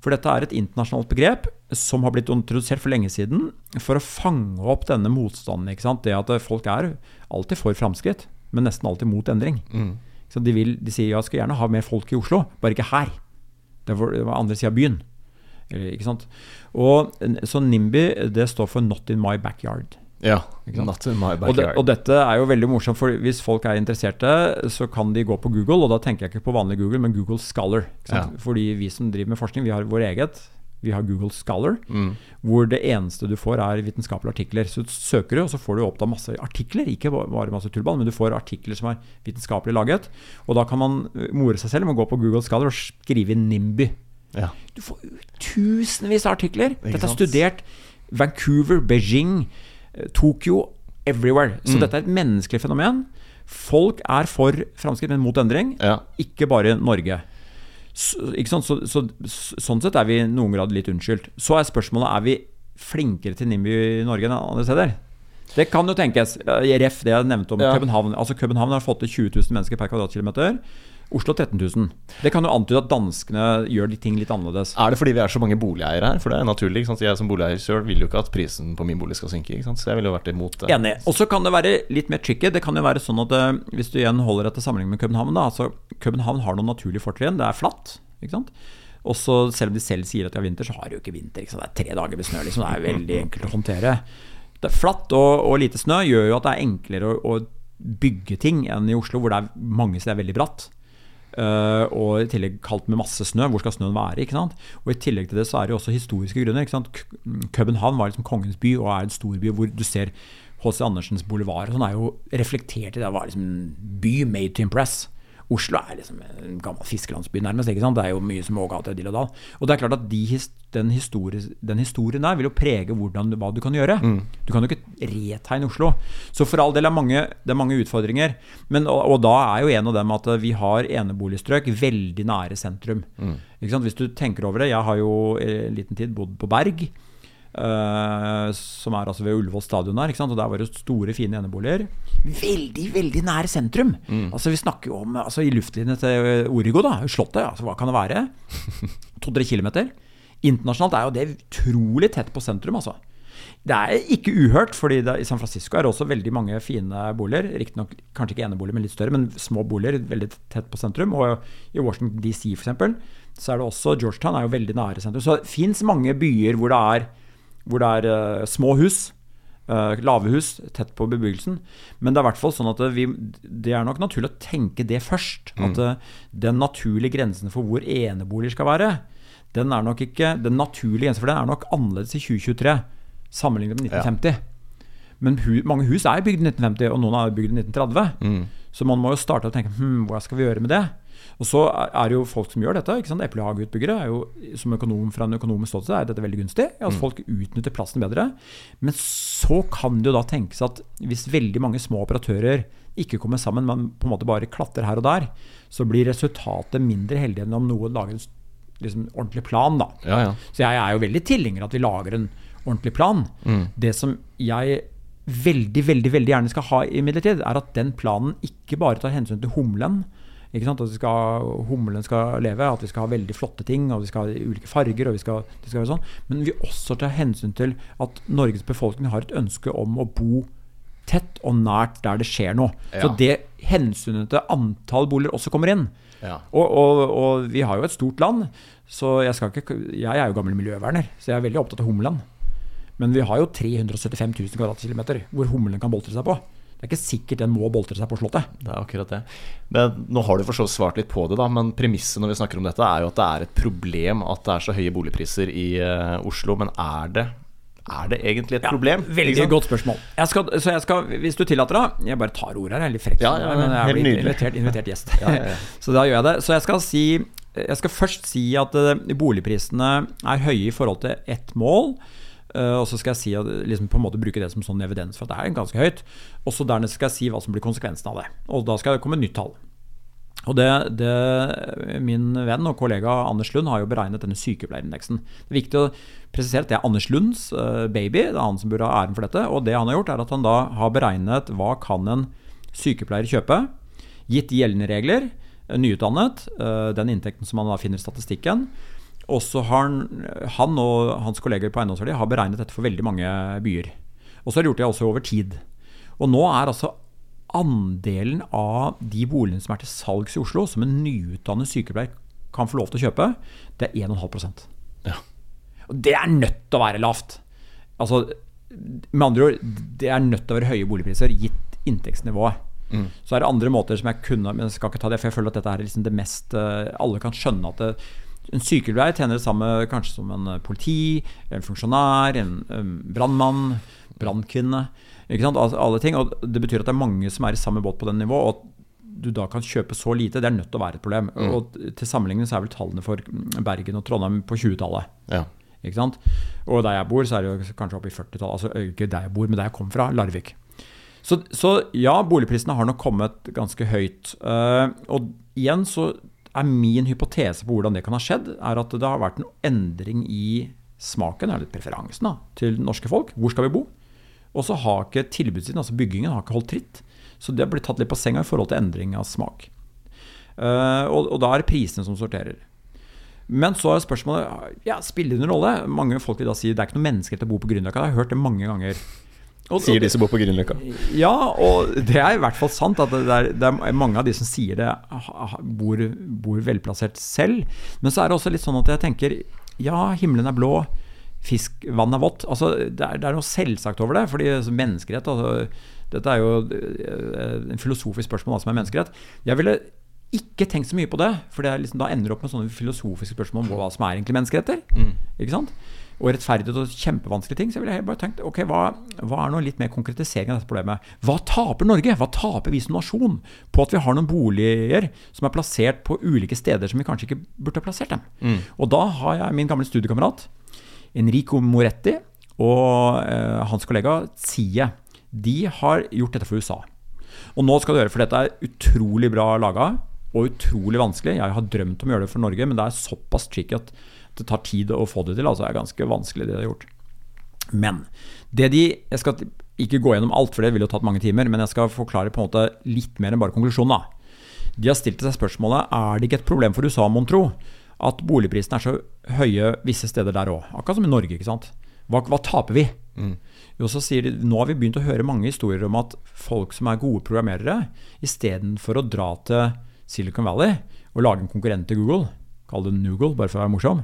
For dette er et internasjonalt begrep som har blitt introdusert for lenge siden for å fange opp denne motstanden. Det at folk er alltid for framskritt, men nesten alltid mot endring. Mm. Så de, vil, de sier ja, skal gjerne ha mer folk i Oslo, bare ikke her. Det var, det var andre sida av byen. Eller, Ikke sant? Og, så NIMBY det står for Not in my backyard. ja. Not in my Og, det, backyard. og dette er jo veldig morsomt, for hvis folk er interesserte, så kan de gå på Google, og da tenker jeg ikke på vanlig Google, men Google Scholar. Sant? Fordi vi som driver med forskning, vi har vår eget. Vi har Google Scholar, Mm. hvor det eneste du får, er vitenskapelige artikler. Så søker du, og så får du opp da masse artikler, ikke bare masse tullball, men du får artikler som er vitenskapelig laget. Og da kan man eh, more seg selv med å gå på Google Scholar og skrive inn NIMBY. Ja. Du får tusenvis av artikler. Dette er studert Vancouver, Beijing, eh, Tokyo, everywhere. Så Mm. dette er et menneskelig fenomen. Folk er for framskritt, men mot endring. ja. Ikke bare Norge. Så, ikke sant? Så, så, så, sånn sett er vi i noen grad litt unnskyldt. Så er spørsmålet er vi flinkere til NIMBY i Norge enn andre steder. Det kan jo tenkes. Eh, Ref det jeg nevnte om Ja. København. Altså København har fått til 20 000 mennesker per kvadratkilometer. Oslo 13 000. Det kan jo antyde at danskene gjør de ting litt annerledes. Er det fordi vi er så mange boligeiere her? For det er naturlig. ikke sant? Jeg som boligeier selv vil jo ikke at prisen på min bolig skal synke. ikke sant? Så jeg ville jo vært imot det. Enig. Og så kan det være litt mer tricky. Det kan jo være sånn at eh, Hvis du igjen holder etter sammenligning med København, da, altså København har noen naturlige fortrinn. Det er flatt. ikke sant? Og så selv om de selv sier at de har vinter, så har de jo ikke vinter. Ikke sant? Det er tre dager med snø. Liksom. Det er veldig enkelt å håndtere. Det er Flatt og, og lite snø gjør jo at det er enklere å, å bygge ting enn i Oslo, hvor det er mange steder veldig bratt. Uh, og i tillegg kaldt med masse snø. Hvor skal snøen være? ikke sant? Og I tillegg til det så er det jo også historiske grunner. ikke sant? København var liksom kongens by og er en storby hvor du ser H.C. Andersens boulevard og sånn er jo reflektert i det. Det var liksom by made to impress. Oslo er liksom en gammel fiskelandsby, nærmest. ikke sant? Det er jo mye smågater, dill og dall. Og det er klart at de, den, historie, den historien der vil jo prege hvordan, hva du kan gjøre. Du kan jo ikke retegne Oslo. Så for all del er mange, det er mange utfordringer. Men, og, og da er jo en av dem at vi har eneboligstrøk veldig nære sentrum. Ikke sant? Hvis du tenker over det Jeg har jo i en liten tid bodd på Berg. Eh, som er altså ved Ullevål stadion der. Ikke sant? Og der var det store, fine eneboliger. Veldig, veldig nær sentrum. Altså Vi snakker jo om altså, i luftlinje til Origo, da, Slottet. Altså, hva kan det være? To-tre kilometer. Internasjonalt er jo det utrolig tett på sentrum, altså. Det er ikke uhørt, fordi det, i San Francisco er det også veldig mange fine boliger. Riktignok kanskje ikke eneboliger, men litt større, men små boliger veldig tett på sentrum. Og i Washington DC f.eks. så er det også Georgetown er jo veldig nære sentrum. Så det fins mange byer hvor det er, hvor det er eh, små hus. eh, lave hus tett på bebyggelsen. Men det er i hvert fall sånn at vi, det er nok naturlig å tenke det først. At eh, den naturlige grensen for hvor eneboliger skal være, den er nok ikke Den naturlige grensen for den er nok annerledes i 2023 sammenlignet med 1950. Men hu, mange hus er bygd i 1950, og noen er bygd i 1930. Så man må jo starte å tenke hm, hva skal vi gjøre med det? Og så er det jo folk som gjør dette. ikke sant? Eplehageutbyggere er jo, som økonom fra en økonomisk ståsted er dette veldig gunstig. At folk utnytter plassen bedre. Men så kan det jo da tenkes at hvis veldig mange små operatører ikke kommer sammen, men på en måte bare klatrer her og der, så blir resultatet mindre heldig enn om noen lager en liksom, ordentlig plan. da. Ja, ja. Så jeg er jo veldig tilhenger at vi lager en ordentlig plan. Det som jeg veldig, veldig veldig gjerne skal ha imidlertid, er at den planen ikke bare tar hensyn til humlen. Ikke sant? At skal, humlen skal leve, at vi skal ha veldig flotte ting, og vi skal ha ulike farger. og vi skal, det skal være sånn. Men vi også tar hensyn til at Norges befolkning har et ønske om å bo tett og nært der det skjer noe. Så det hensynet til antall boliger også kommer inn. Ja. Og, og, og vi har jo et stort land, så jeg, skal ikke, jeg er jo gammel miljøverner, så jeg er veldig opptatt av humlen. Men vi har jo 375 000 kvadratkilometer hvor humlen kan boltre seg på. Det er ikke sikkert den må boltre seg på Slottet. Det er akkurat det. Men nå har du for så vidt svart litt på det, da, men premisset når vi snakker om dette, er jo at det er et problem at det er så høye boligpriser i uh, Oslo. Men er det, er det egentlig et problem? Veldig godt spørsmål. Jeg skal, så jeg skal, hvis du tillater det Jeg bare tar ordet her, jeg er litt frekk. Ja, ja, men jeg nydelig. invitert, invitert gjest. Ja, ja, ja. så da gjør jeg det. Så jeg skal si Jeg skal først si at eh, boligprisene er høye i forhold til ett mål. Eh, og så skal jeg si liksom på en måte bruke det som sånn evidens for at det er ganske høyt. Og så dernest skal jeg si hva som blir konsekvensen av det. Og da skal det komme nytt tall. Og det, det, Min venn og kollega Anders Lund har jo beregnet denne sykepleierindeksen. Det er viktig å presisere at det er Anders Lunds eh, baby. Det er han som burde ha æren for dette. Og det han har gjort, er at han da har beregnet hva kan en sykepleier kjøpe, gitt gjeldende regler, eh, nyutdannet, den inntekten som han da finner i statistikken. Og så har han, han og hans kolleger på eiendomsverdi har beregnet dette for veldig mange byer. Og så har de gjort det også over tid. Og nå er altså andelen av de boligene som er til salgs i Oslo, som en nyutdannet sykepleier kan få lov til å kjøpe, det er 1,5 Ja. Og det er nødt til å være lavt. Altså, med andre ord, det er nødt til å være høye boligpriser gitt inntektsnivået. Så er det andre måter som jeg kunne Men jeg skal ikke ta det, for jeg føler at dette er liksom det mest eh, Alle kan skjønne at det, en sykepleier tjener det samme kanskje som en eh, politi, en funksjonær, en, en brannmann, brannkvinne. Ikke sant? Alle ting. Og det betyr at det er mange som er i samme båt på den nivå. Og at du da kan kjøpe så lite, det er nødt til å være et problem. Og til sammenligning så er vel tallene for Bergen og Trondheim på 20-tallet. Ja. Ikke sant? Og der jeg bor, så er det jo kanskje oppe i 40-tallet. Altså ikke der jeg bor, men der jeg kom fra, Larvik. Så, så ja, boligprisene har nok kommet ganske høyt. Uh, og igjen så er min hypotese på hvordan det kan ha skjedd, er at det har vært en endring i smaken, eller preferansen, da, til norske folk. Hvor skal vi bo? Og så har ikke tilbudssiden, altså byggingen, har ikke holdt tritt. Så det har blitt tatt litt på senga i forhold til endring av smak. Uh, og, og da er det prisene som sorterer. Men så er spørsmålet ja, spiller det noen rolle. Mange folk vil da si det er ikke noe til å bo på Grünerløkka. Jeg har hørt det mange ganger. Og- Sier de som bor på Grünerløkka. Ja, og det er i hvert fall sant at det er, det er mange av de som sier det, bor, bor velplassert selv. Men så er det også litt sånn at jeg tenker ja, himmelen er blå, fisk, vann er vått. Altså, det, er, det er noe selvsagt over det. fordi altså, menneskerett altså, Dette er jo eh, en filosofisk spørsmål hva som er menneskerett. Jeg ville ikke tenkt så mye på det, for det liksom, da ender du opp med sånne filosofiske spørsmål om hva som er egentlig menneskeretter. Ikke sant? Og rettferdighet og kjempevanskelige ting. Så jeg ville bare tenkt ok, hva, hva er noe litt mer konkretisering av dette problemet? Hva taper Norge? Hva taper vi som nasjon på at vi har noen boliger som er plassert på ulike steder som vi kanskje ikke burde ha plassert dem? Og da har jeg min gamle studiekamerat Enrico Moretti og eh, hans kollega Zie. De har gjort dette for USA. Og nå skal du gjøre, for dette er utrolig bra laga og utrolig vanskelig. Jeg har drømt om å gjøre det for Norge, men det er såpass tricky at det tar tid å få det til. Altså det er ganske vanskelig, det de har gjort. Men det de Jeg skal ikke gå gjennom alt, for det ville jo tatt mange timer, men jeg skal forklare på en måte litt mer enn bare konklusjonen. da. De har stilt seg spørsmålet er det ikke et problem for USA, mon tro, at boligprisene er så høye visse steder der òg. Akkurat som i Norge. ikke sant? Hva, hva taper vi? Jo, så sier de, Nå har vi begynt å høre mange historier om at folk som er gode programmerere, istedenfor å dra til Silicon Valley og lage en konkurrent til Google, kall det Noogle, bare for å være morsom,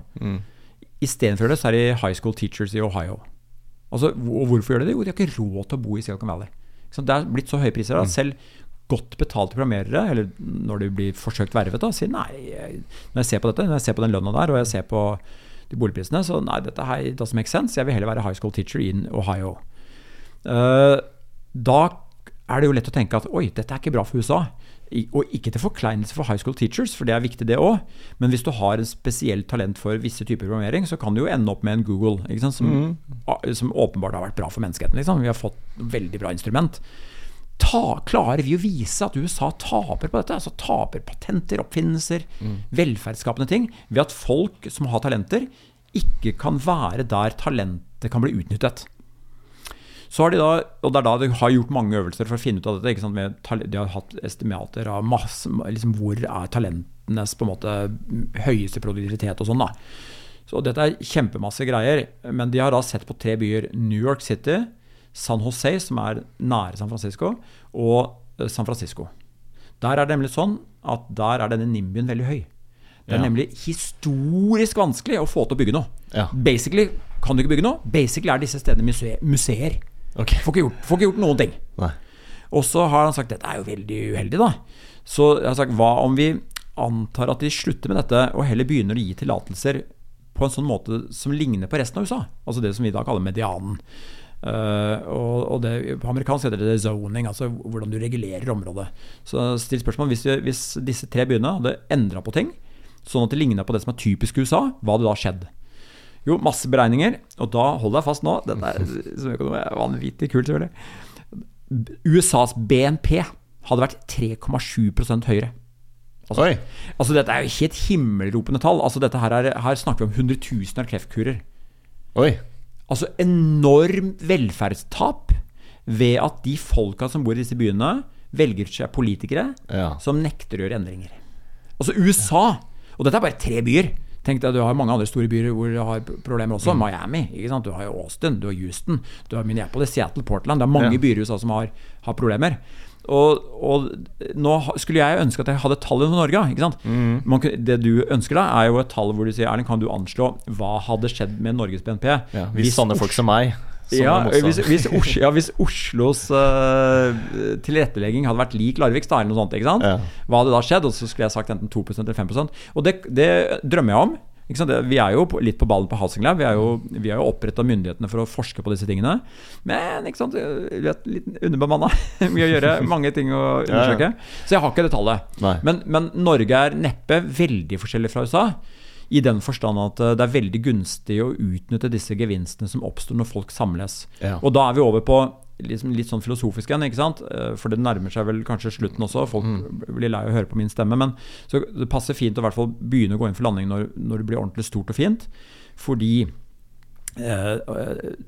istedenfor det så er de high school teachers i Ohio. Altså, og hvorfor gjør de det? Jo, de har ikke råd til å bo i Silicon Valley. Det er blitt så høye priser at selv godt betalte programmerere, eller når de blir forsøkt vervet, da, sier nei, når jeg ser på dette, når jeg ser på den lønna der, og jeg ser på de boligprisene, så nei, dette her doesn't make sense. Jeg vil heller være high school teacher in Ohio. Eh, da er det jo lett å tenke at oi, dette er ikke bra for USA. Og ikke til forkleinelse for high school teachers, for det er viktig det òg. Men hvis du har en spesielt talent for visse typer programmering, så kan du jo ende opp med en Google, ikke sant? Som, mm. som åpenbart har vært bra for menneskeheten. Liksom. Vi har fått veldig bra instrument. Ta, klarer vi å vise at USA taper på dette? Altså taper patenter, oppfinnelser, velferdsskapende ting, ved at folk som har talenter, ikke kan være der talentet kan bli utnyttet. Så har de da, og Det er da de har gjort mange øvelser for å finne ut av dette. De har hatt estimater av masse, liksom hvor er talentenes på en måte høyeste produktivitet og sånn. da. Så Dette er kjempemasse greier. Men de har da sett på tre byer. New York City, San Jose, som er nære San Francisco, og eh, San Francisco. Der er det nemlig sånn at der er denne nimbyen veldig høy. Det er Ja. nemlig historisk vanskelig å få til å bygge noe. Ja. Basically kan du ikke bygge noe. Basically er disse stedene museer. Museer. Ok. Får, ikke gjort, får ikke gjort noen ting. Nei. Og så har han sagt dette er jo veldig uheldig, da. Så jeg har sagt hva om vi antar at de slutter med dette, og heller begynner å gi tillatelser på en sånn måte som ligner på resten av USA? Altså det som vi da kaller medianen. Uh, og, og det, På amerikansk heter det zoning, altså hvordan du regulerer området. Så still spørsmål hvis, hvis disse tre byene hadde endra på ting, sånn at det ligna på det som er typisk USA, hva hadde da skjedd? Jo, masse beregninger, og da hold deg fast nå. Dette er, som økonom er vanvittig kult, selvfølgelig. USAs BNP hadde vært 3,7% høyere. Altså, altså Dette er jo ikke et himmelropende tall. Altså dette her, er, her snakker vi om hundretusener av kreftkurer. Oi. Altså enormt velferdstap ved at de folka som bor i disse byene, velger seg politikere Ja. som nekter å gjøre endringer. Altså USA Og dette er bare tre byer. Tenk deg, Du har mange andre store byer hvor du har problemer også. Miami. ikke sant? Du har Austin, du har Houston, du har Minneapolis, Seattle, Portland. Det er mange Ja. byer i USA som har, har problemer. Og, og nå skulle jeg ønske at jeg hadde tallet for Norge. ikke sant? Man, det du ønsker da, er jo et tall hvor du sier Erling, kan du anslå hva hadde skjedd med Norges BNP Ja, hvis sånne folk som meg ja, hvis, hvis, Os ja, hvis Oslos uh, tilrettelegging hadde vært lik Larviks, da, eller noe sånt, ikke sant? Ja. hva hadde da skjedd? Og så skulle jeg sagt enten 2% eller 5 Og det, det drømmer jeg om. Ikke sant? Vi er jo litt på ballen på Housing Lab. Vi er jo, vi er jo oppretta myndighetene for å forske på disse tingene. Men ikke sant? vi er litt underbemanna. Mye å gjøre, mange ting å undersøke. Så jeg har ikke det tallet. Men, men Norge er neppe veldig forskjellig fra USA. I den forstand at eh, det er veldig gunstig å utnytte disse gevinstene som oppstår når folk samles. Ja. Og da er vi over på liksom litt sånn filosofisk igjen, ikke sant? Eh, for det nærmer seg vel kanskje slutten også. Folk blir lei av å høre på min stemme. Men så det passer fint å i hvert fall begynne å gå inn for landing når, når det blir ordentlig stort og fint. Fordi eh,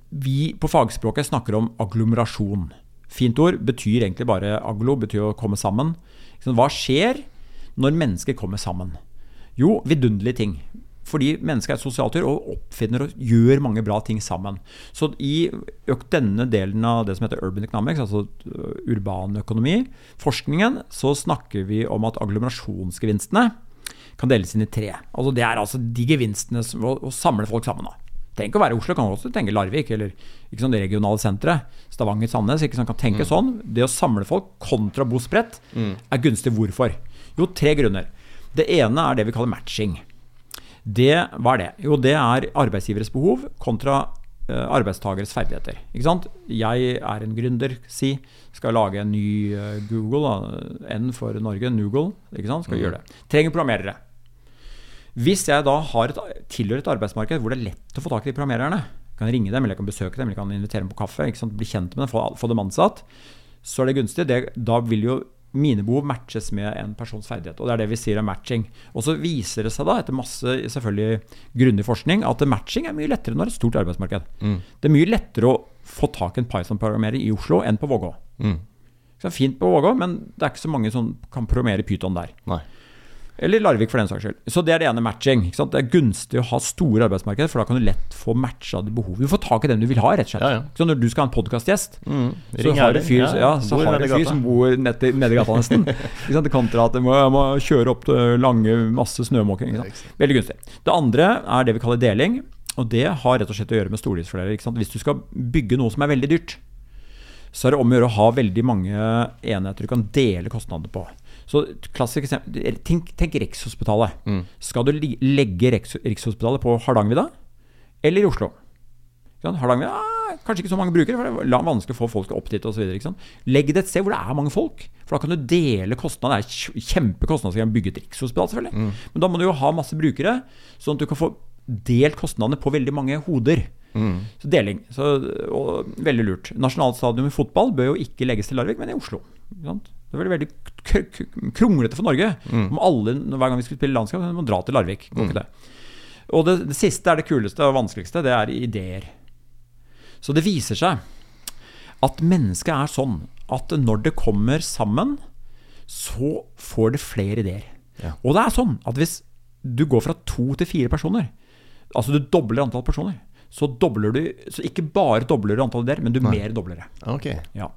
vi på fagspråket snakker om agglomerasjon. Fint ord. Betyr egentlig bare aglo, betyr å komme sammen. Hva skjer når mennesker kommer sammen? Jo, vidunderlige ting. fordi mennesket er et sosialt dyr og oppfinner og gjør mange bra ting sammen. Så i denne delen av det som heter urban economics, altså urban økonomi, forskningen, så snakker vi om at agglomerasjonsgevinstene kan deles inn i tre. Altså Det er altså de gevinstene som, å, å samle folk sammen. da trenger ikke å være i Oslo, kan også tenke Larvik eller ikke sånn det regionale senteret. Stavanger, Sandnes. ikke sånn, kan tenke mm. sånn. Det å samle folk kontra bo spredt mm. er gunstig. Hvorfor? Jo, tre grunner. Det ene er det vi kaller matching. Det, hva er det? Jo, det er arbeidsgiveres behov kontra uh, arbeidstageres ferdigheter. Ikke sant? Jeg er en gründer, si. Skal lage en ny uh, Google. N for Norge, Noogle. Ikke sant? Skal mm. gjøre det. Trenger programmerere. Hvis jeg da har et, tilhører et arbeidsmarked hvor det er lett å få tak i de programmererne, jeg kan ringe dem, eller jeg kan besøke dem, eller jeg kan invitere dem på kaffe, bli kjent med dem, få, få dem ansatt, så er det gunstig. Det, da vil jo mine behov matches med en persons ferdighet. Og det er det vi sier er matching. Og så viser det seg da, etter masse selvfølgelig grundig forskning, at matching er mye lettere når det er et stort arbeidsmarked. Mm. Det er mye lettere å få tak i en Python-programmerer i Oslo enn på Vågå. Mm. Så fint på Vågå, men det er ikke så mange som kan programmere Python der. Nei. Eller Larvik, for den saks skyld. Så det er det ene matching. Det er gunstig å ha store arbeidsmarkeder, for da kan du lett få matcha de behovene. Du får tak i den du vil ha, rett og slett. Ja, ja. Så når du skal ha en podkastgjest, mm. så har du fyr, ja, så har du fyr som bor nedi gata nesten. Kontra at du må, må, kjøre opp til lange, masse snømåking. Veldig gunstig. Det andre er det vi kaller deling. Og det har rett og slett å gjøre med stordriftsfordeler. Hvis du skal bygge noe som er veldig dyrt, så er det om å gjøre å ha veldig mange enheter du kan dele kostnadene på. Så klassisk eksempel Tenk, tenk Rikshospitalet. Mm. Skal du legge Riks, Rikshospitalet på Hardangervidda eller i Oslo? Hardangervidda ah, kanskje ikke så mange brukere, for det er vanskelig å få folk opp dit osv. Legg det et sted hvor det er mange folk, for da kan du dele kostnadene. Det er kjempekostnader å bygge et rikshospital, selvfølgelig. Mm. Men da må du jo ha masse brukere, sånn at du kan få delt kostnadene på veldig mange hoder. Mm. Så deling. Så, og, veldig lurt. Nasjonalstadion i fotball bør jo ikke legges til Larvik, men i Oslo. Det er veldig kronglete for Norge. Mm. Om alle, hver gang vi skulle spille landskap, må dra til Larvik. Mm. ikke det. Og det, det, siste er det kuleste og vanskeligste. Det er ideer. Så det viser seg at mennesket er sånn at når det kommer sammen, så får det flere ideer. Ja. Og det er sånn at hvis du går fra to til fire personer, altså du dobler antall personer, så dobler du Så ikke bare dobler du antall ideer, men du Nei. mer dobler det. Okay. Ja.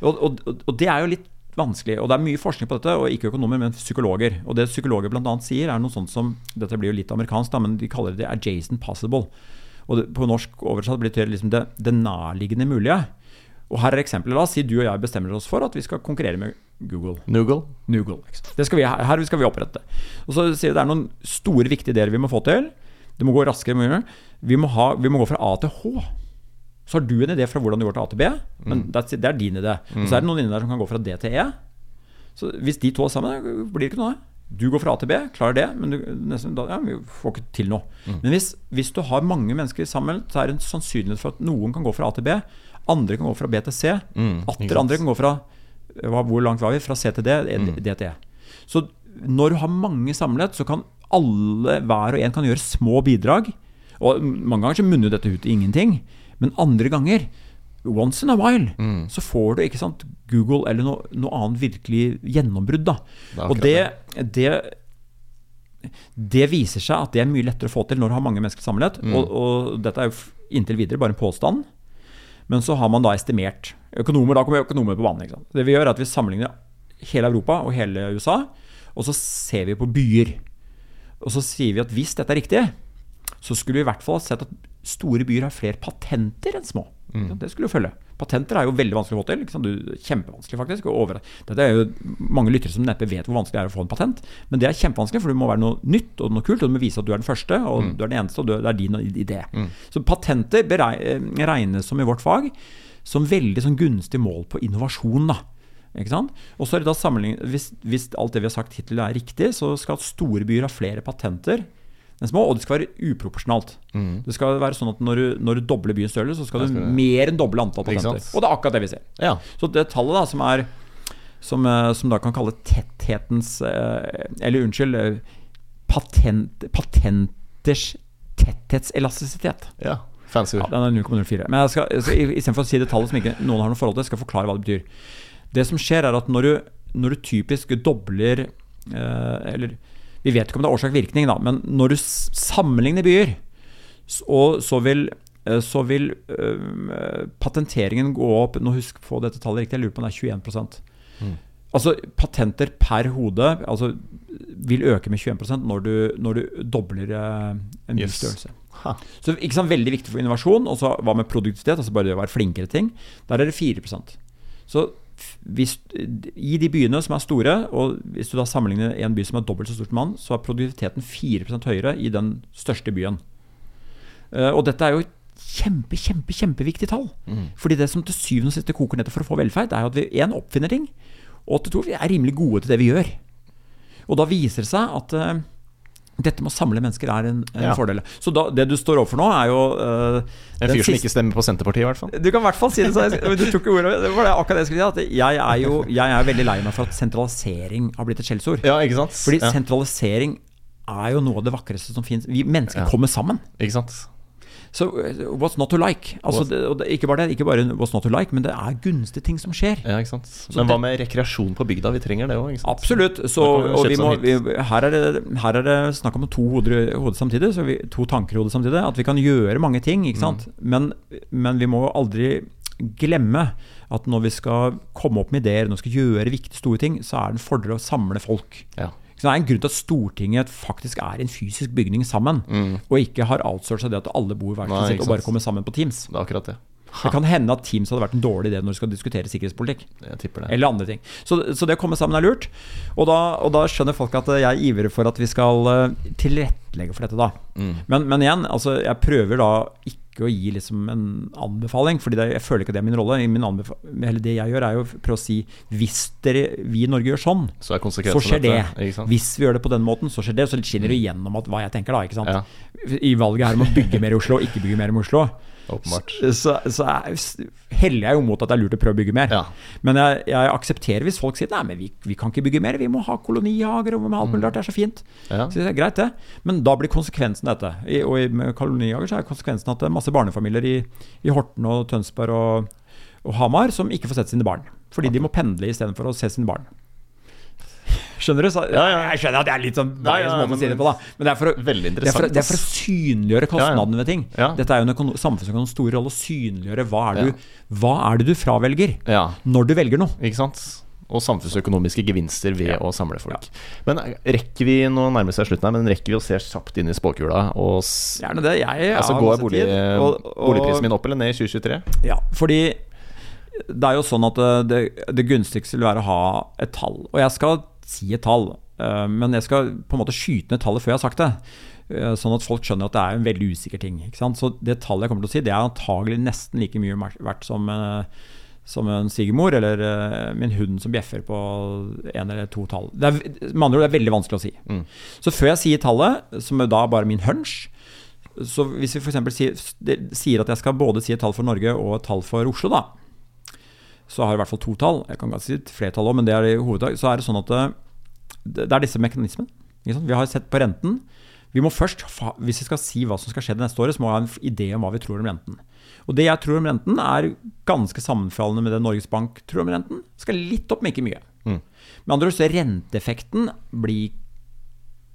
Og, og, og, det er jo litt vanskelig. Og det er mye forskning på dette, og ikke økonomer, men psykologer. Og det psykologer bl.a. sier, er noe sånt som Dette blir jo litt amerikansk, da, men de kaller det adjacent possible. Og det, på norsk oversatt blir det liksom det, det nærliggende mulige. Og her er eksempelet. La oss si du og jeg bestemmer oss for at vi skal konkurrere med Google. Noogle. Noogle det skal vi, her skal vi opprette. Og så sier de det er noen store, viktige ideer vi må få til. Det må gå raskere. Vi må, ha, vi må gå fra A til H. Så har du en idé fra hvordan du går til A til B, men mm. det er din idé. Og så er det noen inne der som kan gå fra D til E. Så hvis de to er sammen, blir det ikke noe. Du går fra A til B, klarer det, men du, nesten, ja, vi får ikke til noe. Mm. Men hvis, hvis, du har mange mennesker sammen, så er det en sannsynlighet for at noen kan gå fra A til B, andre kan gå fra B til C, mm, atter andre kan gå fra Hvor langt var vi? Fra C til D, mm. D til E. Så når du har mange samlet, så kan alle, hver og en kan gjøre små bidrag. Og mange ganger så munner jo dette ut i ingenting. Men andre ganger, once in a while, mm. så får du ikke sant, Google eller noe, noe annet virkelig gjennombrudd. da. Det og det, det, det, viser seg at det er mye lettere å få til når du har mange mennesker samlet. Mm. Og, og, dette er jo inntil videre bare en påstand. Men så har man da estimert. Økonomer, da kommer økonomer på banen. Det vi gjør er at vi sammenligner hele Europa og hele USA, og så ser vi på byer. Og så sier vi at hvis dette er riktig, så skulle vi i hvert fall sett at store byer har flere patenter enn små. Mm. Det skulle jo følge. Patenter er jo veldig vanskelig å få til. Du, kjempevanskelig, faktisk. Dette er jo mange lyttere som neppe vet hvor vanskelig det er å få en patent. Men det er kjempevanskelig, for det må være noe nytt og noe kult. Og du må vise at du er den første, og mm. du er den eneste, og det er din idé. Mm. Så patenter regnes som i vårt fag som veldig sånn gunstig mål på innovasjon. da. Og så er det da hvis, hvis alt det vi har sagt hittil er riktig, så skal store byer ha flere patenter enn små, og det skal være uproporsjonalt. Mm. Det skal være sånn at når du, når du dobler byens størrelse, så skal du mer enn doble antall patenter. Og det er akkurat det vi ser. Ja. Så det tallet da, som er som, eh, som da kan kalle tetthetens eh, Eller unnskyld eh, patent, Patenters tetthetselastisitet. Ja, fancy ja, Den er 0,04. Men jeg skal, istedenfor å si det tallet som ikke noen har noe forhold til, skal jeg forklare hva det betyr. Det som skjer, er at når du, når du typisk dobler Eller Vi vet ikke om det er årsak-virkning, men når du sammenligner byer, s- og så vil eh, så vil øh, patenteringen gå opp Nå husk få dette tallet riktig, jeg lurer på om det er 21% Mm. Altså patenter per hode altså, vil øke med 21% når du, når du dobler øh, en Yes. størrelse. Ha. Så ikke sant, Veldig viktig for innovasjon. Og så hva med produktivitet? altså Bare det å være flinkere ting. Der er det 4% Så hvis, i de byene som er store, og hvis du da sammenligner en by som er dobbelt så stor som mann, så er produktiviteten 4% høyere i den største byen. Eh, og dette er jo et kjempe, kjempe, kjempeviktig tall. Mm. Fordi det som til syvende og siste koker ned for å få velferd, er jo at vi en oppfinner ting, og til to vi er rimelig gode til det vi gjør. Og da viser det seg at eh, dette med å samle mennesker er en, en Ja. fordel. Så da, det du står overfor nå, er jo uh, En fyr som ikke stemmer på Senterpartiet, i hvert fall. du kan i hvert fall si det sånn. Du tok ordet. Det var det akkurat det jeg skulle si. At jeg er jo jeg er veldig lei meg for at sentralisering har blitt et skjellsord. Ja, ikke sant? Fordi ja. sentralisering er jo noe av det vakreste som finnes. Vi mennesker kommer sammen. Ikke sant? Så uh, what's not to like? Altså, det, det, ikke bare det, ikke bare what's not to like, men det er gunstige ting som skjer. Ja, ikke sant? Men det- hva med rekreasjon på bygda? Vi trenger det òg? Absolutt. Så, og vi må, sånn vi, her, er det, her er det snakk om to hoder hoder samtidig, så vi, to tanker i hodet samtidig. At vi kan gjøre mange ting, ikke sant. Mm. Men, men vi må aldri glemme at når vi skal komme opp med ideer, når vi skal gjøre viktige, store ting, så er det en fordel å samle folk. Ja. Så det er en grunn til at Stortinget faktisk er en fysisk bygning sammen, Mm. og ikke har outsourca det at alle bor i Nei, sitt og bare kommer sammen på Teams. Det er akkurat det. Det kan hende at Teams hadde vært en dårlig idé når du skal diskutere sikkerhetspolitikk. Jeg tipper det. Eller andre ting. Så, så det å komme sammen er lurt. Og da, og da skjønner folk at jeg ivrer for at vi skal eh, tilrettelegge for dette, da. Mm. Men, men igjen, altså, jeg prøver da ikke å gi liksom en anbefaling, Fordi jeg føler ikke at det er min rolle. Min eller det jeg gjør, er jo å prøve å si hvis dere, vi i Norge gjør sånn, Så er så skjer det. dette, Ikke? Hvis vi gjør det på den måten, så skjer det. Så skinner det igjennom at hva jeg tenker, da. ikke sant? Ja. I valget her om å bygge mer i Oslo ikke bygge mer i Oslo, Åpenbart. så, så er, heller jeg jo mot at det er lurt å prøve å bygge mer. Ja. Men jeg, jeg aksepterer hvis folk sier nei, men vi, vi kan ikke bygge mer, vi må ha kolonihager og med alt mulig rart, det er så fint. Ja. Så det er greit, det. Men da blir konsekvensen dette. I, og i- med kolonihager så er konsekvensen at det er masse barnefamilier i, i Horten og Tønsberg og, og Hamar som ikke får sett sine barn. Fordi de må pendle istedenfor å se sine barn. Skjønner du? Så, Ja, ja. Jeg skjønner at det er litt sånn Ja, ja, måte å si det på, da. Men det er for å, det er for, det er for å synliggjøre kostnadene ved ting. Dette er jo en samfunnsøkonomisk stor rolle å synliggjøre hva er, du, hva er det du fravelger Ja, når du velger noe. ikke sant? Og samfunnsøkonomiske gevinster ved å samle folk. Men rekker vi nå nærmer seg slutten her, men rekker vi å se kjapt inn i spåkula og Gjerne det. Jeg altså, Går bolig, og- og- boligprisen min opp eller ned i 2023? Ja, fordi det er jo sånn at eh, det, det gunstigste vil være å ha et tall. Og jeg skal si et tall, eh, men jeg skal på en måte skyte ned tallet før jeg har sagt det. eh, Sånn at folk skjønner at det er en veldig usikker ting. Så det tallet jeg kommer til å si, det er antagelig nesten like mye verdt som, eh, som en svigermor eller min hund som bjeffer på en eller to tall. Det er, med andre ord, det er veldig vanskelig å si. Mm. Så før jeg sier tallet, som er da bare min hunch Så hvis vi f.eks. Sier, sier at jeg skal både si et tall for Norge og et tall for Oslo, da så har jeg i hvert fall to tall. Jeg kan godt si et flertall òg, men det er i hovedtak. Så er det sånn at det, det er disse mekanismene. Vi har sett på renten. Vi må først, Hvis vi skal si hva som skal skje det neste året, så må vi ha en idé om hva vi tror om renten. Og det jeg tror om renten, er ganske sammenfallende med det Norges Bank tror om renten. Skal litt opp, men ikke mye. Mm. Med andre ord så renteeffekten blir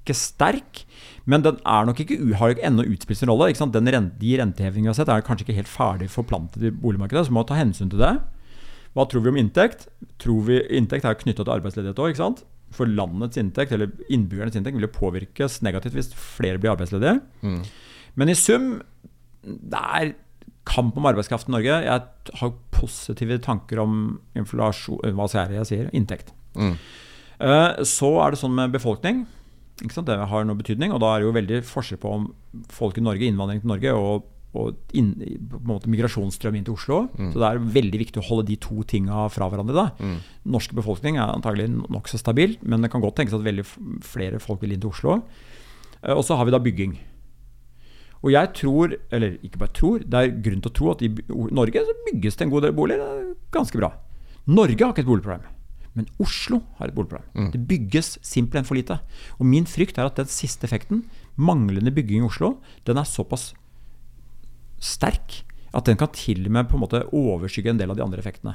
ikke sterk, men den er nok ikke, har ikke ennå utspilt sin rolle. Rente, de rentehevingene vi har sett, er kanskje ikke helt ferdig forplantet i boligmarkedet, så vi må ta hensyn til det. Hva tror vi om inntekt? Tror vi Inntekt er knytta til arbeidsledighet òg, ikke sant? For landets inntekt, eller innbyggernes inntekt, vil jo påvirkes negativt hvis flere blir arbeidsledige. Mm. Men i sum, det er kamp om arbeidskraft i Norge. Jeg har positive tanker om inflasjon Hva sier jeg sier? Inntekt. Mm. Eh, Så er det sånn med befolkning. Det har noe betydning. Og da er det jo veldig forskjell på om folk i Norge, innvandring til Norge, og, og inn, på en måte migrasjonsstrøm inn til Oslo. Så det er veldig viktig å holde de to tinga fra hverandre. da. Mm. Norske befolkning er antagelig nokså stabil, men det kan godt tenkes at veldig flere folk vil inn til Oslo. Eh, Og så har vi da bygging. Og jeg tror, eller ikke bare tror, det er grunn til å tro at i Norge så bygges det en god del boliger. Er ganske bra. Norge har ikke et boligproblem. Men Oslo har et boligproblem. Det bygges simpelthen for lite. Og min frykt er at den siste effekten, manglende bygging i Oslo, den er såpass sterk at den kan til og med på en måte overskygge en del av de andre effektene.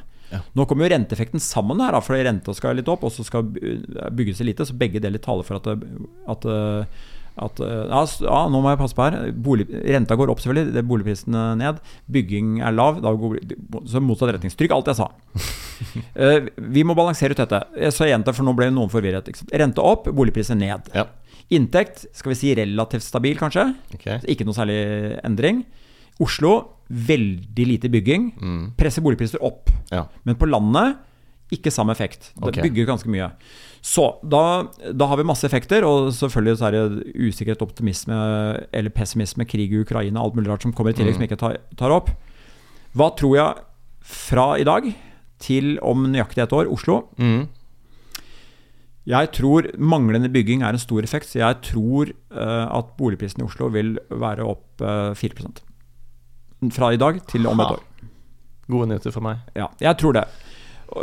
Nå kommer jo renteeffekten sammen her, for renta skal litt opp, og så skal bygge bygges lite. Så begge deler taler for at, at, at ja, ja, nå må jeg passe på her. Bolig, renta går opp, selvfølgelig. Det er boligprisene ned. Bygging er lav. Går, så motsatt retning. Stryk alt jeg sa. Eh, vi må balansere ut dette. Jeg sa jenta, for nå ble noen forvirret. Rente opp, boligpriser ned. Ja. Inntekt skal vi si relativt stabil, kanskje. Okay. Ikke noe særlig endring. Oslo veldig lite bygging. Mm. Presser boligpriser opp. Ja. Men på landet ikke samme effekt. Det okay. bygger ganske mye. Så da, da har vi masse effekter, og selvfølgelig så er det usikkerhet, optimisme eller pessimisme, krig i Ukraina, alt mulig rart som kommer i tillegg som jeg ikke tar, tar opp. Hva tror jeg fra i dag til om nøyaktig et år, Oslo? Mm. Jeg tror manglende bygging er en stor effekt, så jeg tror uh, at boligprisen i Oslo vil være opp uh, 4 Fra i dag til om et år. Gode nyheter for meg. Ja, jeg tror det.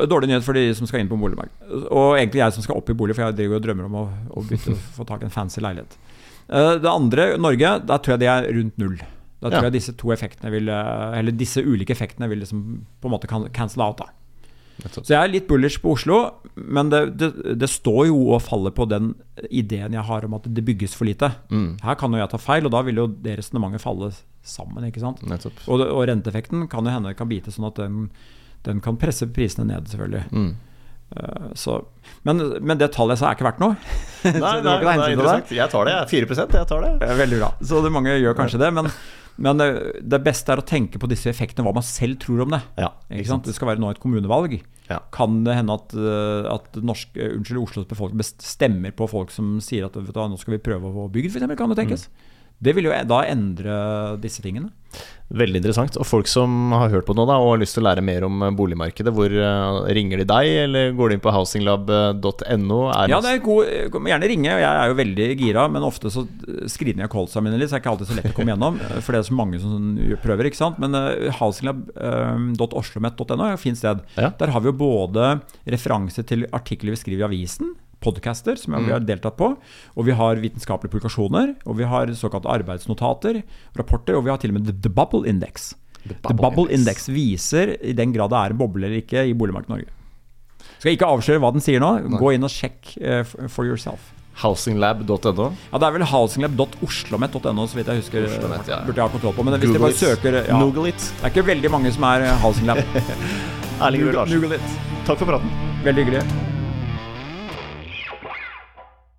Dårlig nyhet for de som skal inn på boligmarkedet. Og egentlig jeg som skal opp i bolig, for jeg driver og drømmer om å, å bytte, få tak i en fancy leilighet. Eh, det andre, Norge, der tror jeg det er rundt null. Da tror Ja. jeg disse to effektene vil eh, Eller disse ulike effektene vil liksom på en måte cancel out. da. Så jeg er litt bullish på Oslo, men det, det, det står jo og faller på den ideen jeg har om at det bygges for lite. Mm. Her kan jo jeg ta feil, og da vil jo det resonnementet falle sammen. ikke sant? Og, og renteeffekten kan jo hende kan bite sånn at den, den kan presse prisene ned, selvfølgelig. Mm. Eh, så, men, men det tallet jeg sa, er ikke verdt noe. Nei, det nei, det er interessant. Jeg tar det. jeg. 4 jeg tar det. Veldig bra. Så det mange gjør kanskje det, men, men det, det beste er å tenke på disse effektene, hva man selv tror om det. Ja, Ikke sant? Det skal være nå et kommunevalg. Ja. Kan det hende at, eh, at norsk, eh, unnskyld, Oslos befolkning stemmer på folk som sier at du, nå skal vi prøve å få bygd, f.eks.? Kan det tenkes? Det vil jo e- da endre disse tingene. Veldig interessant. Og folk som har hørt på nå da, og har lyst til å lære mer om eh, boligmarkedet, hvor eh, ringer de deg, eller går de inn på housinglab.no? Ja, det er god, eh, gjerne ringe. Jeg er jo veldig gira, men ofte så skriner jeg callsa mine litt, så det er ikke alltid så lett å komme gjennom. For det er så mange som prøver, ikke sant. Men housinglab.oslomet.no er et fint sted. Ja. Der har vi jo både referanse til artikler vi skriver i avisen, podcaster som vi har deltatt på, og vi har vitenskapelige publikasjoner, og vi har såkalte arbeidsnotater, rapporter, og vi har til og med The, the Bubble Index. The Bubble, Index. viser i den grad det er en boble eller ikke i boligmarkedet Norge. Skal ikke avsløre hva den sier nå. Gå inn og sjekk eh, for yourself. Housinglab.no. Ja, Det er vel housinglab.oslomet.no, så vidt jeg husker. Oslomet, ja. Burde jeg ha kontroll på. Men hvis Google bare it. søker ja, Google it. Det er ikke veldig mange som er eh, housinglab. Erling Røe Larsen. Takk for praten. Veldig hyggelig.